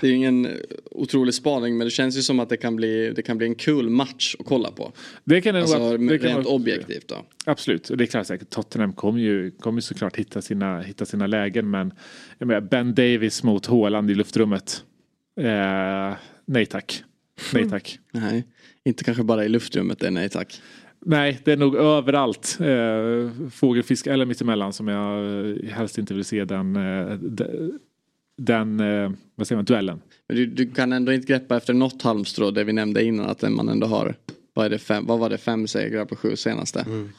det är ju ingen otrolig spaning men det känns ju som att det kan bli, det kan bli en kul match att kolla på. Det kan det alltså, vara, det kan rent vara, objektivt då. Absolut, och det är klart säkert Tottenham kommer ju, kommer såklart hitta sina, hitta sina lägen men menar, Ben Davis mot Håland i luftrummet. Eh, nej tack. Nej tack. nej, inte kanske bara i luftrummet det är nej tack. Nej, det är nog överallt. Eh, fågelfisk eller mittemellan som jag helst inte vill se den, eh, den eh, vad säger man, duellen. Men du, du, kan ändå inte greppa efter något halmstrå det vi nämnde innan att man ändå har vad, är det fem, vad var det fem segrar på sju senaste? Mm.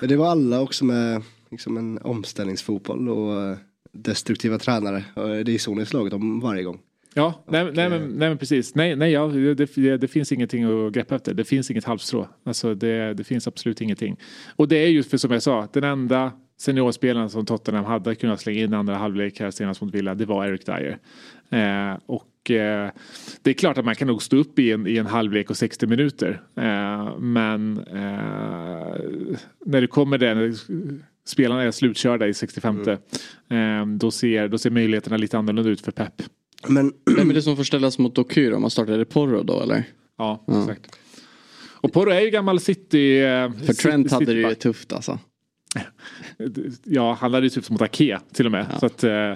Men det var alla också med liksom en omställningsfotboll och eh, destruktiva tränare. Det är så ni slagit dem varje gång. Ja, nej, nej, men, nej men precis. Nej, nej ja, det, det, finns ingenting att greppa efter. Det finns inget halvstrå. Alltså det, det finns absolut ingenting. Och det är just för som jag sa, den enda seniorspelaren som Tottenham hade kunnat slänga in andra halvlek här senast mot Villa, det var Eric Dyer. Eh, och eh, det är klart att man kan nog stå upp i en, i en halvlek och 60 minuter. Eh, men eh, när det kommer den spelarna är slutkörda i 65 mm. Eh, då, ser, då ser möjligheterna lite annorlunda ut för Pep. Men... Vem är det som får ställas mot Dokyr om man startar det Porro då eller? Ja, ja, exakt. Och Porro är ju gammal City. Eh, För Trent hade det ju tufft alltså. ja, han hade ju tufft mot Ake till och med. Ja. Så att, eh,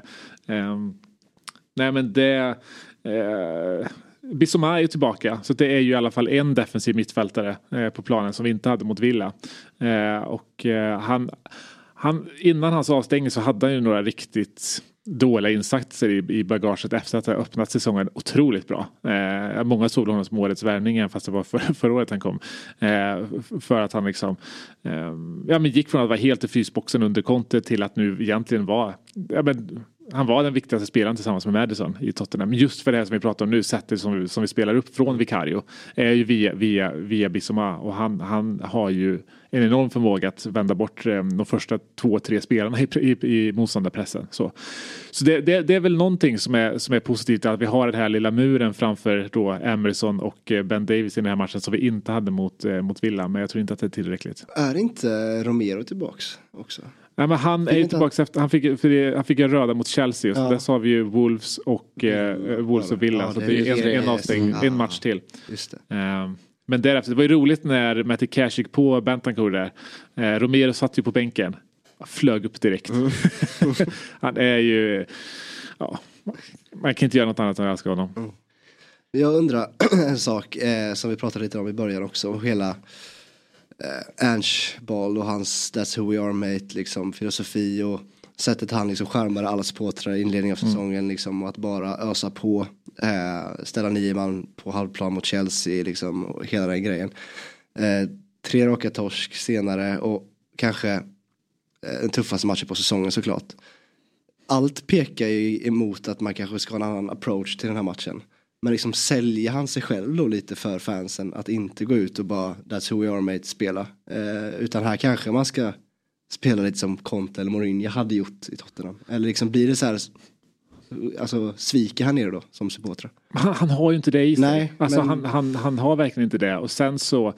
eh, nej men det... Eh, Bissoma är ju tillbaka så det är ju i alla fall en defensiv mittfältare eh, på planen som vi inte hade mot Villa. Eh, och eh, han, han, innan hans avstängning så hade han ju några riktigt dåliga insatser i, i bagaget efter att ha öppnat säsongen otroligt bra. Eh, många såg honom som årets värvning fast det var för, förra året han kom. Eh, för att han liksom eh, ja, men gick från att vara helt i frysboxen under kontet till att nu egentligen vara ja, men, han var den viktigaste spelaren tillsammans med Madison i Tottenham. Just för det här som vi pratar om nu, sättet som, som vi spelar upp från Vicario är ju via, via, via Bissoma och han, han har ju en enorm förmåga att vända bort eh, de första två, tre spelarna i, i, i motståndarpressen. Så, så det, det, det, är väl någonting som är, som är positivt att vi har den här lilla muren framför då Emerson och eh, Ben Davis i den här matchen som vi inte hade mot, eh, mot Villa. Men jag tror inte att det är tillräckligt. Är inte Romero tillbaks också? Nej, men han fick är ju tillbaka efter, han fick, det, han fick en röda mot Chelsea. Ja. Så dess har vi ju Wolves och, eh, Wolves och Villa. Ja, så det är, en, en avstängning, en match till. Just det. Um, men därefter, det var ju roligt när Matti Cash gick på Bentancourt där. Eh, Romero satt ju på bänken. Flög upp direkt. Mm. han är ju, ja, man kan inte göra något annat än att älska honom. Mm. Jag undrar en sak eh, som vi pratade lite om i början också. Hela eh, Ernst Ball och hans That's who we are mate liksom filosofi och sättet han liksom skärmade alla supportrar i inledningen av mm. säsongen mm. liksom att bara ösa på. Eh, ställa nio man på halvplan mot Chelsea liksom och hela den grejen. Eh, tre raka torsk senare och kanske eh, den tuffaste matchen på säsongen såklart. Allt pekar ju emot att man kanske ska ha en annan approach till den här matchen. Men liksom säljer han sig själv då lite för fansen att inte gå ut och bara That's who we are mate spela. Eh, utan här kanske man ska spela lite som Conte eller Mourinho hade gjort i Tottenham. Eller liksom blir det så här Alltså sviker han er då som supportrar? Han, han, har ju inte det i sig. Nej, alltså, men... han, han, han har verkligen inte det. Och sen så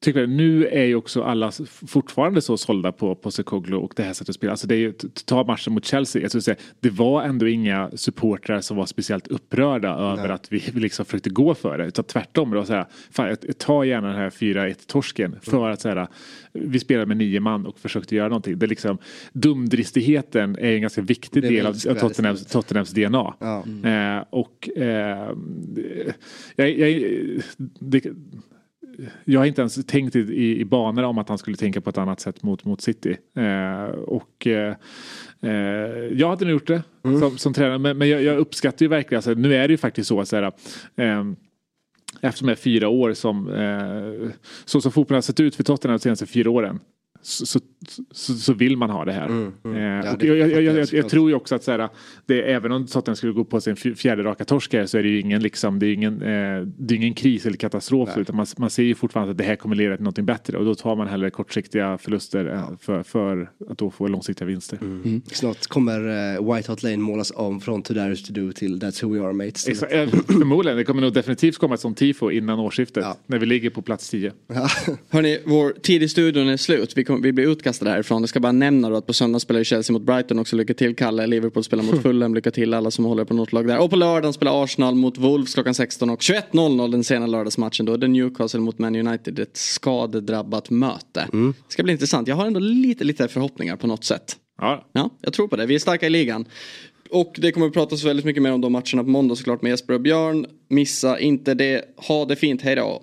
tycker jag, nu är ju också alla fortfarande så sålda på Postecoglou och det här sättet att spela. Alltså det är ju, ta matchen mot Chelsea, jag säga, det var ändå inga supportrar som var speciellt upprörda över att vi liksom försökte gå för det. Utan tvärtom, då, så här, fan, ta gärna den här 4-1 torsken för mm. att så här, vi spelade med nio man och försökte göra någonting. Det är liksom, dumdristigheten är en ganska viktig del av Tottenhams, Tottenhams DNA. Ja. Mm. Eh, och eh, jag, jag, det, jag har inte ens tänkt i, i banor om att han skulle tänka på ett annat sätt mot, mot City. Eh, och eh, eh jag hade nog gjort det mm. som, som tränare. Men, men jag, jag, uppskattar ju verkligen, alltså, nu är det ju faktiskt så att eh, efter de här fyra år som eh, så som fotbollen har sett ut för Tottenham de senaste fyra åren så, så, så, så, vill man ha det här. Mm, mm. Eh, jag, jag, jag, jag, tror ju också att så här, det, även om Tottenham skulle gå på sin fjärde raka torsk här så är det ju ingen, liksom, det är ingen, eh, det är ingen kris eller katastrof. Nej. Utan man, man ser ju fortfarande att det här kommer leda till någonting bättre och då tar man hellre kortsiktiga förluster eh, ja. för, för att då få långsiktiga vinster. Mm. Mm. Snart kommer uh, White Hot Lane målas om från To Darius To Do till That's Who We Are Mates. Exakt, eh, förmodligen, det kommer nog definitivt komma ett sånt tifo innan årsskiftet ja. när vi ligger på plats 10. Ja. Hörni, vår tid i studion är slut. Vi, vi blir utkastade härifrån. Jag ska bara nämna då att på söndag spelar Chelsea mot Brighton också. Lycka till Kalle. Liverpool spelar mot Fulham. Lycka till alla som håller på något lag där. Och på lördagen spelar Arsenal mot Wolves klockan 16 och 21.00 den sena lördagsmatchen. Då är det Newcastle mot Man United. Ett skadedrabbat möte. Mm. Det ska bli intressant. Jag har ändå lite, lite förhoppningar på något sätt. Ja. ja, jag tror på det. Vi är starka i ligan. Och det kommer att pratas väldigt mycket mer om de matcherna på måndag såklart med Jesper och Björn. Missa inte det. Ha det fint. Hej då.